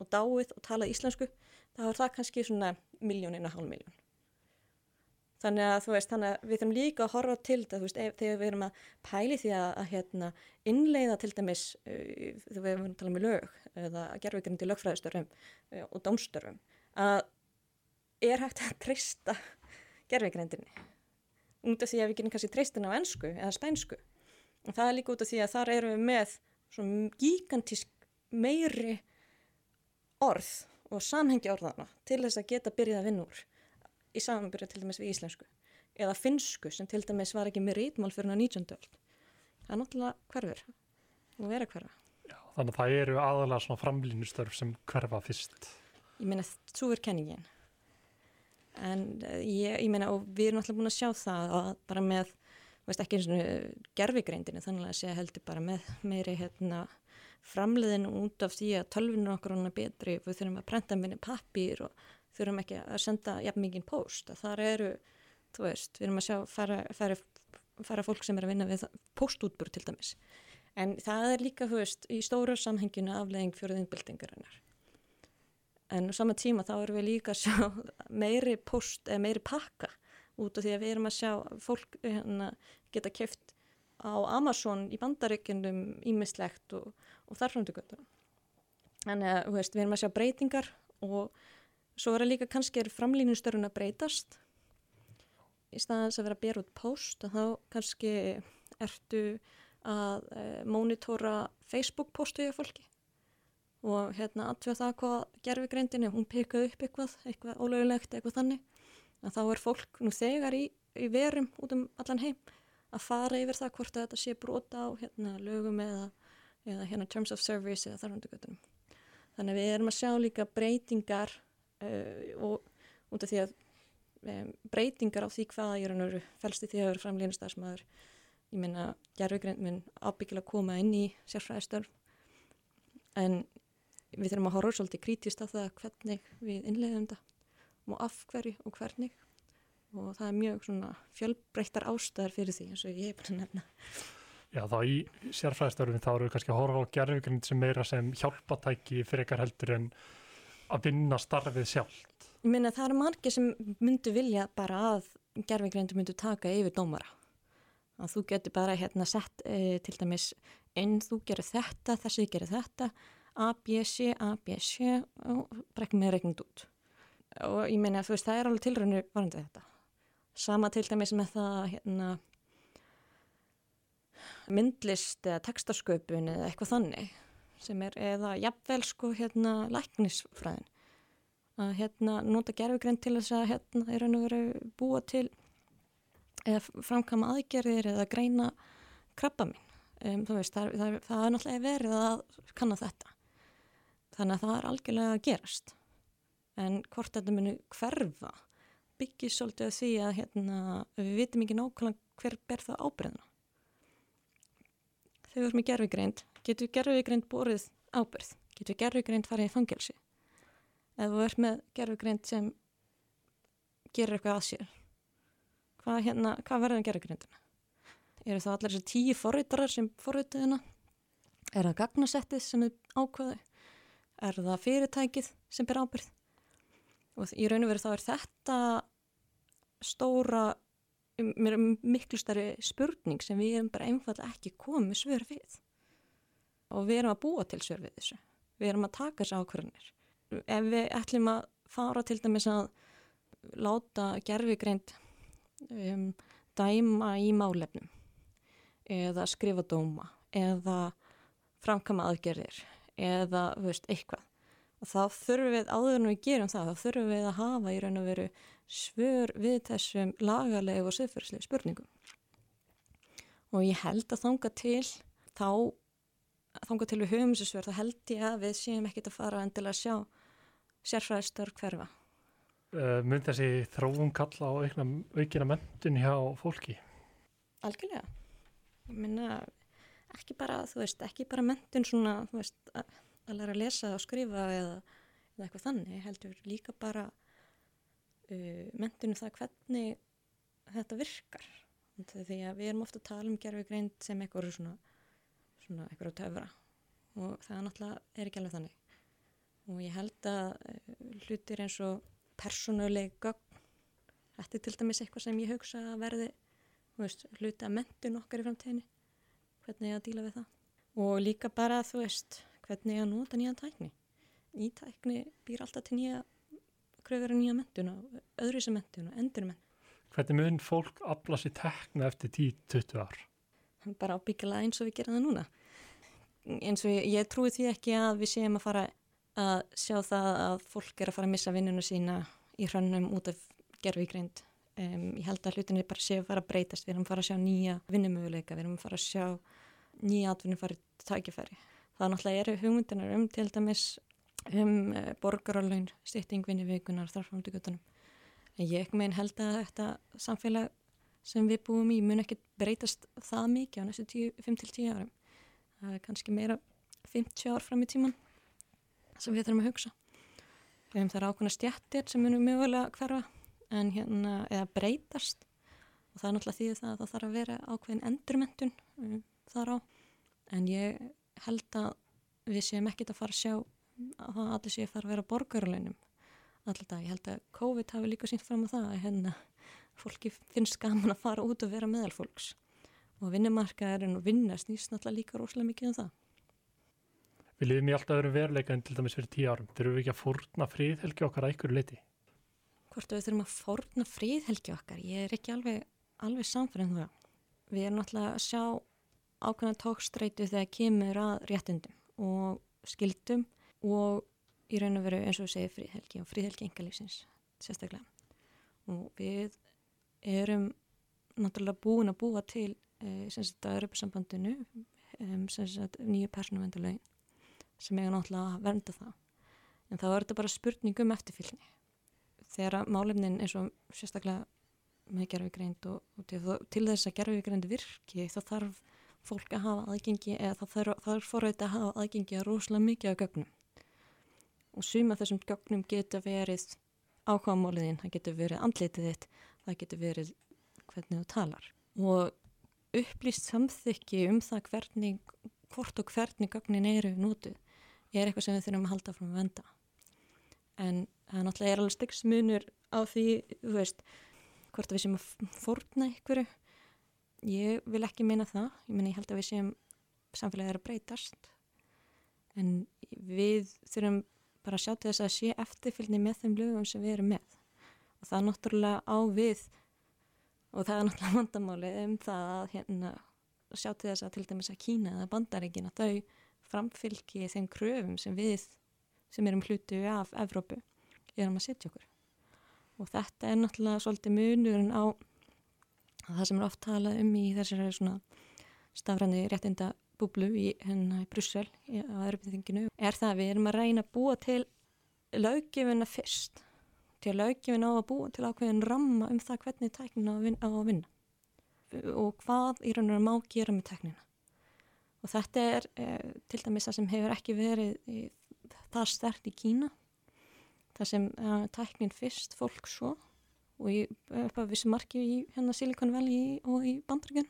og dáið og talað íslensku þá er það kannski svona miljónina hálfmiljón þannig að þú veist þannig að við þurfum líka að horfa til þetta þú veist þegar við erum að pæli því að, að hérna, innleiða til dæmis uh, þegar við erum að tala um lög eða til lögfræðistörfum uh, og dómstörfum að er hægt að treysta gerðvigrindinni út af því að við getum kannski treystin á ennsku eða spænsku. Og það er líka út af því að þar erum við með svona gigantísk meiri orð og samhengi orðana til þess að geta byrjað að vinna úr í samanbyrja til dæmis við íslensku. Eða finsku sem til dæmis var ekki með rítmál fyrir að 19. öll það er náttúrulega hverfur og vera hverfa. Já, Þannig að það eru aðalega svona framlínustörf sem hverfa fyrst. Ég meina þú er kenningin. En eh, ég, ég meina og við erum alltaf búin að sjá það og bara með, veist ekki eins og gerfigreindinu þannig að sé heldur bara með meiri hérna framleiðin út af því að tölvinu okkur hann er betri, við þurfum að prenta minni pappir og þurfum ekki að senda jafn mikið post, að þar eru þú veist, við erum að sjá fara, fara, fara fólk sem er að vinna við postútbúr til dæmis, en það er líka þú veist, í stóru samhenginu aflegging fyrir innbyltingarinnar en á sama tíma þá erum við líka að sjá meiri post eða meiri pakka út af því að við erum að sjá fólk hérna, geta kæft á Amazon í bandaríkjundum ímislegt og, og þarframtökutur. Þannig að veist, við erum að sjá breytingar og svo er að líka kannski er framlýnustörun að breytast. Í staðans að vera að bera út post og þá kannski ertu að e, eh, mónitóra Facebook postu í fólki. Og hérna allveg það hvað gerfi greindinni, hún pekaði upp eitthvað, eitthvað ólögulegt, eitthvað þannig. Að þá er fólk nú þegar í, í verum út um allan heim að fara yfir það hvort að þetta sé brota á hérna lögum eða, eða hérna terms of service eða þarfandugötunum. Þannig við erum að sjá líka breytingar og út af því að um, breytingar á því hvaða ég er að nöru fælst í því að vera framlýnist starfsmæður. Ég minna gerfi greindin minn ábyggilega koma inn í sérfræðistörf en við þurfum að horfa svolítið krítist á það hvernig við innleiðum þetta og af hverju og hvernig og það er mjög svona fjölbreyttar ástæðar fyrir því eins og ég hef að nefna Já þá í sérfræðistörfum þá eru við kannski að horfa á gerðvíkrind sem meira sem hjálpatæki fyrir ykkar heldur en að vinna starfið sjálft Ég minna það eru margir sem myndu vilja bara að gerðvíkrindu myndu taka yfir dómara að þú getur bara hérna sett e, til dæmis inn þú gerir þetta, þessi gerir þetta A, B, C, A, B, C og brekkum með reiknund út. Og ég meina, þú veist, það er alveg tilröðinu varandi þetta. Sama til dæmis með það, hérna, myndlist eða textasköpun eða eitthvað þannig sem er eða jafnvel sko hérna læknisfræðin. Að hérna nota gerfugrind til þess að hérna er raun og veru búa til eða framkama aðgerðir eða greina krabba mín um, veist, það, það, það er náttúrulega verið að kanna þetta. Þannig að það er algjörlega að gerast. En hvort þetta muni hverfa byggir svolítið að því að hérna, við vitum ekki nákvæmlega hver ber það ábyrðina þegar við erum í gerfugreind getur gerfugreind borið ábyrð getur gerfugreind farið í fangelsi ef þú ert með gerfugreind sem gerir eitthvað að sér hvað, hérna, hvað verður að gerfugreindina? eru það allir þessi tíu forritarar sem forrituðina? er það gagnasettið sem er ákvaðu? er það fyrirtækið sem ber ábyrð? og í raun og veru þá er þetta stóra mér er miklu starri spurning sem við erum bara einfallega ekki komið svör við og við erum að búa til svör við þessu. Við erum að taka þessu ákvörðinir ef við ætlum að fara til dæmis að láta gerfigreind um, dæma í málefnum eða skrifa dóma eða framkama aðgerðir eða veist, eitthvað og þá þurfum við áður en við gerum það þá þurfum við að hafa í raun og veru svör við þessum lagalegu og siðferðslega spurningum. Og ég held að þanga til þá þanga til við höfum þessu svör þá held ég að við séum ekkit að fara endilega að sjá sérfræðistar hverfa. Uh, Mynd þessi þróum kalla á aukina mentun hjá fólki? Algjörlega. Ég minna ekki bara, þú veist, ekki bara mentun svona, þú veist, að, að læra að lesa og skrifa eða, eða eitthvað þannig, heldur líka bara uh, mentunum það hvernig þetta virkar. Því að við erum ofta að tala um gerfugreind sem eitthvað svona, svona eitthvað töfra. Og það náttúrulega er ekki alveg þannig. Og ég held að eh, hlutir eins og persónuleg gögn þetta er til dæmis eitthvað sem ég hugsa að verði veist, hluti að mentun okkar í framtíðinni hvernig ég að díla við það. Og líka bara þú veist hvernig ég að nota nýja tækni. Í tækni býr alltaf til nýja kröfur nýja mentun og öðru sem mentun og endur mentun Hvernig mun fólk afla sér tekna eftir 10-20 ár? Bara ábyggjala eins og við gerum það núna eins og ég, ég trúi því ekki að við séum að fara að sjá það að fólk er að fara að missa vinnuna sína í hrannum út af gerfigreind. Um, ég held að hlutinni bara séu að fara að breytast, við erum að fara að sjá nýja vinnumöguleika, við erum að fara að sjá nýja atvinnum farið tækifæri. Það náttúrulega eru hugmyndinar um til dæmis um uh, borgarálun, styrtingvinni vikunar, þarfamöndu gutunum. En ég ekki megin held að þetta samfélag sem við búum í mun ekki breytast það mikið á næstu 5-10 árum. Það er kannski meira 50 ár fram í tíman sem við þurfum að hugsa. Það er ákveðna stjættir sem munum mögulega hverfa en hérna eða breytast og það er náttúrulega því að það þarf að vera ákveðin endurmentun um, þar á en ég held að við séum ekkit að fara að sjá að það allir sé að fara að vera borgarleinum alltaf. Ég held að COVID hafi líka sínt fram á það að hérna fólki finnst gaman að fara út og vera meðal fólks og vinnumarkaðurinn og vinna snýst náttúrulega líka rosalega mikið um það. Við lifum í alltaf öðrum veruleika en til dæmis fyrir tíu árum. Þurfum við ekki að fórna fríðhelgi okkar að ykkur liti? Hvort við þurfum að fórna fríðhelgi okkar? Ég er ekki alveg, alveg samfærið um það. Við erum náttúrulega að sjá ákveðna tókstreitu þegar kemur að réttundum og skildum og í raun og veru eins og segjum fríðhelgi og fríðhelgi engalífsins sérstaklega. Og við erum náttúrulega búin að búa til e, sem sagt að Europasambandinu sem sagt nýju persónuvendulegin sem eiga náttúrulega að vernda það. En þá er þetta bara spurning um eftirfylgni. Þegar málefnin eins og sérstaklega með gerfigreind og, og til, til þess að gerfigreind virki þá þarf fólk að hafa aðgengi eða þá þarf, þarf forreit að hafa aðgengi að rosalega mikið af gögnum. Og suma þessum gögnum getur verið ákváðamáliðin, það getur verið andlitið þitt, það getur verið hvernig þú talar. Og upplýst samþykki um það hvernig, hvort og hvernig gögnin eru nótuð er eitthvað sem við þurfum að halda frá að venda en það er náttúrulega alveg styggsmunur á því þú veist, hvort við séum að fórna ykkur ég vil ekki meina það. Ég meina ég held að við séum samfélagið er að breytast. En við þurfum bara að sjá til þess að sé eftirfylgni með þeim lögum sem við erum með og það er náttúrulega á við og það er náttúrulega vandamáli um það að hérna, sjá til þess að til dæmis að Kína eða Bandaríkina þau framfylgi þeim kröfum sem við sem erum hlutu af Evrópu erum að setja okkur. Og þetta er náttúrulega svolítið munurinn á það sem er oft talað um í þessari svona stafræni réttinda búblu í hennar í Brussel á Evropaþinginu er það að við erum að reyna að búa til löggefina fyrst til löggefina á að búa til ákveðin ramma um það hvernig tæknina á að vinna, og hvað í raun og raun má gera með tæknina. Og þetta er eh, til dæmis það sem hefur ekki verið í, það stert í Kína. Það sem uh, tæknin fyrst fólk svo. Og í upp af vissi marki í hérna Silicon Valley og í bandryggjum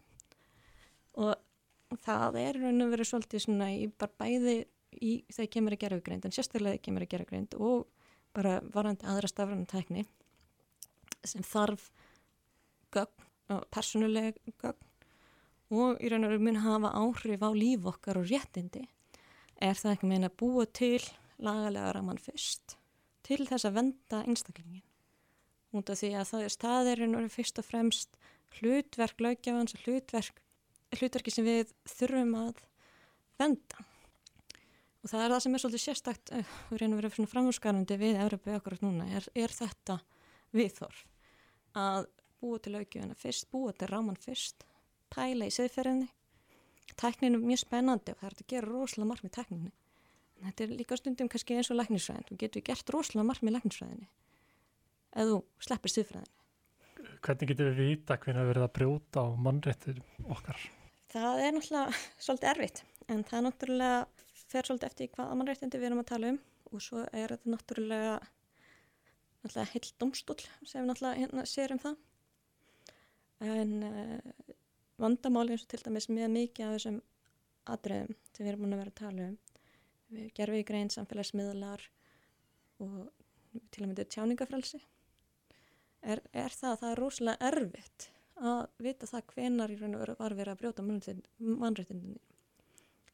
og það er raun og verið svolítið svona í bara bæði í þegar kemur að gera augreind en sérstaklega kemur að gera augreind og bara varandi aðra stafrann tækni sem þarf gögn og persónuleg gögn og í raun og verið mun hafa áhrif á líf okkar og réttindi. Er það ekki meina að búa til lagalega raman fyrst til þess að venda einstaklingin út af því að það er staðirinn og fyrst og fremst hlutverk lögjafans og hlutverk hlutverki sem við þurfum að venda og það er það sem er svolítið sérstakt uh, við reynum að vera svona framhúsgarandi við Európa okkur núna, er, er þetta viðþorf að búa til lögjafana fyrst, búa til ráman fyrst pæla í siðferðinni. Tækninu er mjög spennandi og það er að gera rosalega margt með tækninu en þetta er líka stundum kannski eins og læknisfræðin. Þú getur gert rosalega margt með læknisfræðinni ef þú sleppir siðfræðinni Hvernig getur við vita hvernig við verðum að brjóta á mannréttur okkar? Það er náttúrulega svolítið erfitt en það er náttúrulega fer svolítið eftir hvaða mannréttindi við erum að tala um. Og svo er þetta náttúrulega náttúrulega heil domstól sem náttúrulega hérna sér um það. En uh, vandamáli eins og til dæmis með mikið af þessum atriðum sem við erum búin að vera að tala um. Við gerfum í grein samfélagsmiðlar og til að mynda tjáningafrælsi er, er það að það er rosalega erfitt að vita það hvenar í raun og veru var verið að brjóta mannréttindinni.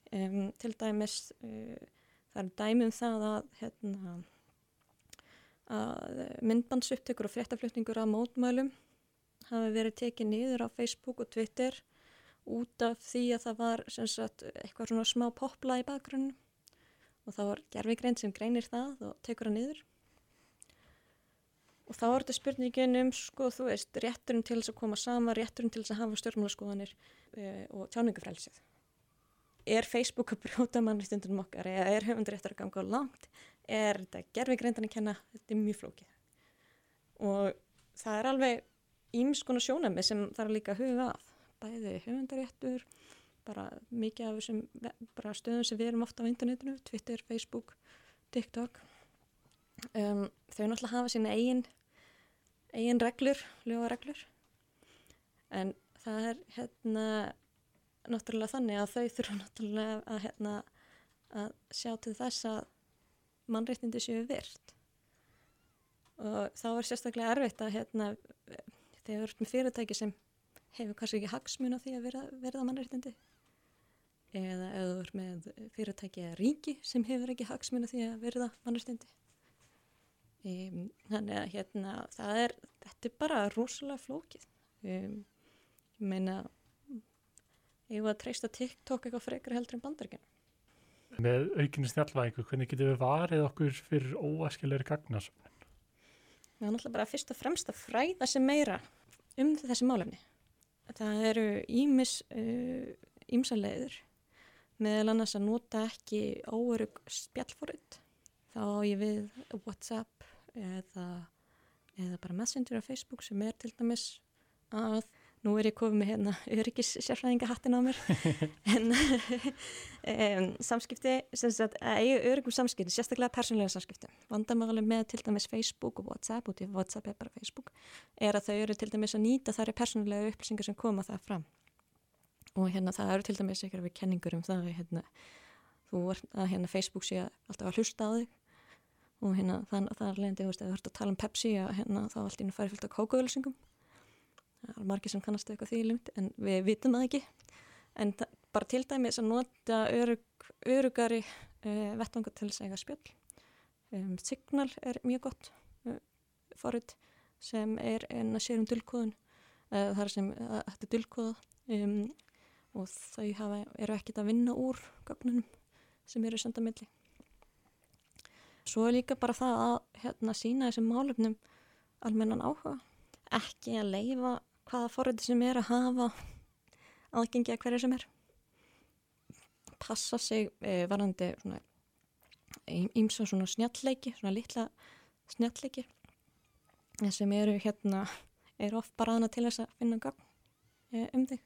Um, til dæmis uh, það er dæmum það að, hérna, að myndbandsupptökur og fréttaflutningur af mótmælum hafi verið tekið niður á Facebook og Twitter út af því að það var sagt, eitthvað svona smá popla í bakgrunnu og þá var gerfigrein sem greinir það og tekur það niður Og þá er þetta spurningin um, sko, þú veist, rétturinn til þess að koma sama, rétturinn til þess að hafa stjórnmálaskoðanir e, og tjáningafrælsið. Er Facebook að brjóta mannriktundunum okkar eða er höfundur réttur að ganga á langt? Er þetta gerfi greindan að kenna? Þetta er mjög flókið. Og það er alveg ímskona sjónami sem er líka að huga af. Bæði höfundaréttur, bara mikið af þessum bara stöðum sem við erum ofta á internetinu, Twitter, Facebook, TikTok. Um, þau náttúrulega hafa sína eigin eigin reglur, lögareglur en það er hérna náttúrulega þannig að þau þurfa náttúrulega að hérna að sjá til þess að mannreitindi séu virt. Og þá er sérstaklega erfitt að hérna þegar við erum með fyrirtæki sem hefur kannski ekki hagsmun á því að verða, verða mannreitindi eða ef þú erum með fyrirtæki eða ríki sem hefur ekki hagsmun á því að verða mannreitindi Um, þannig að hérna er, þetta er bara rosalega flókið. Um, ég meina ég var að treysta TikTok eitthvað frekar heldur en bandaríkjana Með aukinni snjálfæðingu, hvernig getur við varið okkur fyrir óæskilegri gagnarsöfnun? Það er náttúrulega bara fyrst og fremst að fræða sem meira um þessi málefni. Það eru ímis ímsalegður uh, meðal annars að nota ekki óörug spjallforrið þá ég við WhatsApp eða, eða bara messenger á Facebook sem er til dæmis að nú er ég komið með hérna öryggis sérfræðinga hattin á mér. En um, samskipti sem sagt, að öryggum samskipti sérstaklega persónlega samskipti. Vandamáli með til dæmis Facebook og WhatsApp og til WhatsApp er bara Facebook er að þau eru til dæmis að nýta þar er persónlega upplýsingar sem koma það fram. Og hérna það eru til dæmis eitthvað við kenningur um það hérna, þú ert að hérna Facebook sé alltaf að hlusta á þig. Og hérna það, það er leiðandi, ef þú ert að tala um Pepsi að hérna þá allt ínum það er margir sem kannast eitthvað því lumt en við vitum það ekki en bara til dæmis að nota örug, örugari uh, vettangar til þess að eiga spjöll um, Signal er mjög gott uh, forrið sem er en að sér um dulkóðun uh, það er sem þetta er dulkóða um, og þau hafa, eru ekkit að vinna úr gögnunum sem eru senda milli. Svo er líka bara það að hérna, sína þessum málefnum almennan áhuga. Ekki að leifa hvaða forröndi sem er að hafa aðgengi að hverju sem er. Passa sig e, varandi svona ímsa svona snjallleiki, svona litla snjallleiki sem eru hérna, eru oft bara aðna til þess að finna gang e, um þig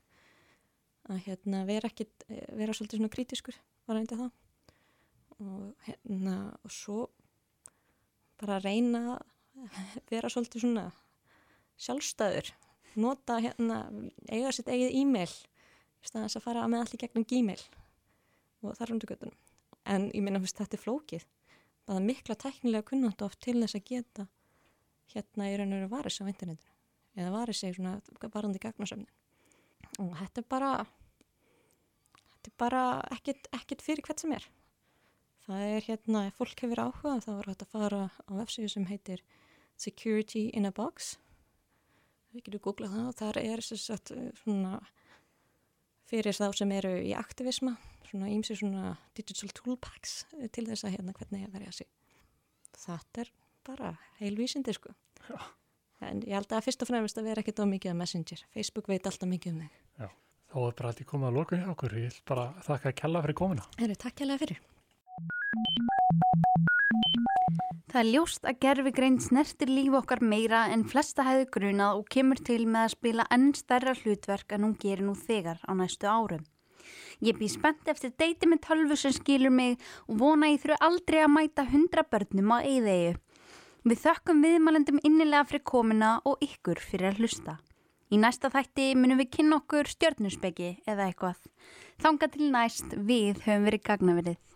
að hérna vera ekki vera svolítið svona kritiskur varandi það og hérna og svo bara reyna vera svolítið svona sjálfstæður nota hérna, eiga sitt eigið e-mail staðans að fara með allir gegnum gmail og þar rundu göttunum en ég minna að þetta er flókið. Það er mikla teknilega kunnat oft til þess að geta hérna í raun og veru varis á internetinu. Eða varis í svona varandi gagnasöfnin. Og þetta er bara þetta er bara ekkit, ekkit fyrir hvert sem er. Það er hérna, ef fólk hefur áhuga þá er þetta að fara á websíðu sem heitir Security in a Box við getum googlað það. Og þar er sagt, svona fyrir þá sem eru í aktivisma svona ímsi svona digital toolpacks til þess að hérna hvernig að verja sig. Þetta er bara heilvísindi sko. Já. en ég held að fyrst og fremst að vera ekkit á mikið af messenger, Facebook veit alltaf mikið um þig. Já, þá er bara alltaf komið að loka hjá okkur. Ég vil bara þakka að kella fyrir komina Eru, Takk kella fyrir Það er ljóst að gerfigrein snertir líf okkar meira en flesta hefðu grunað og kemur til með að spila enn stærra hlutverk en hún gerir nú þegar á næstu árum. Ég býð spennt eftir deiti með tölvu sem skilur mig og vona ég þurfu aldrei að mæta hundra börnum á eigðegu. Við þökkum viðmælendum innilega fyrir komina og ykkur fyrir að hlusta. Í næsta þætti munum við kynna okkur stjörnusbeki eða eitthvað. Þanga til næst við höfum verið gagnaverið.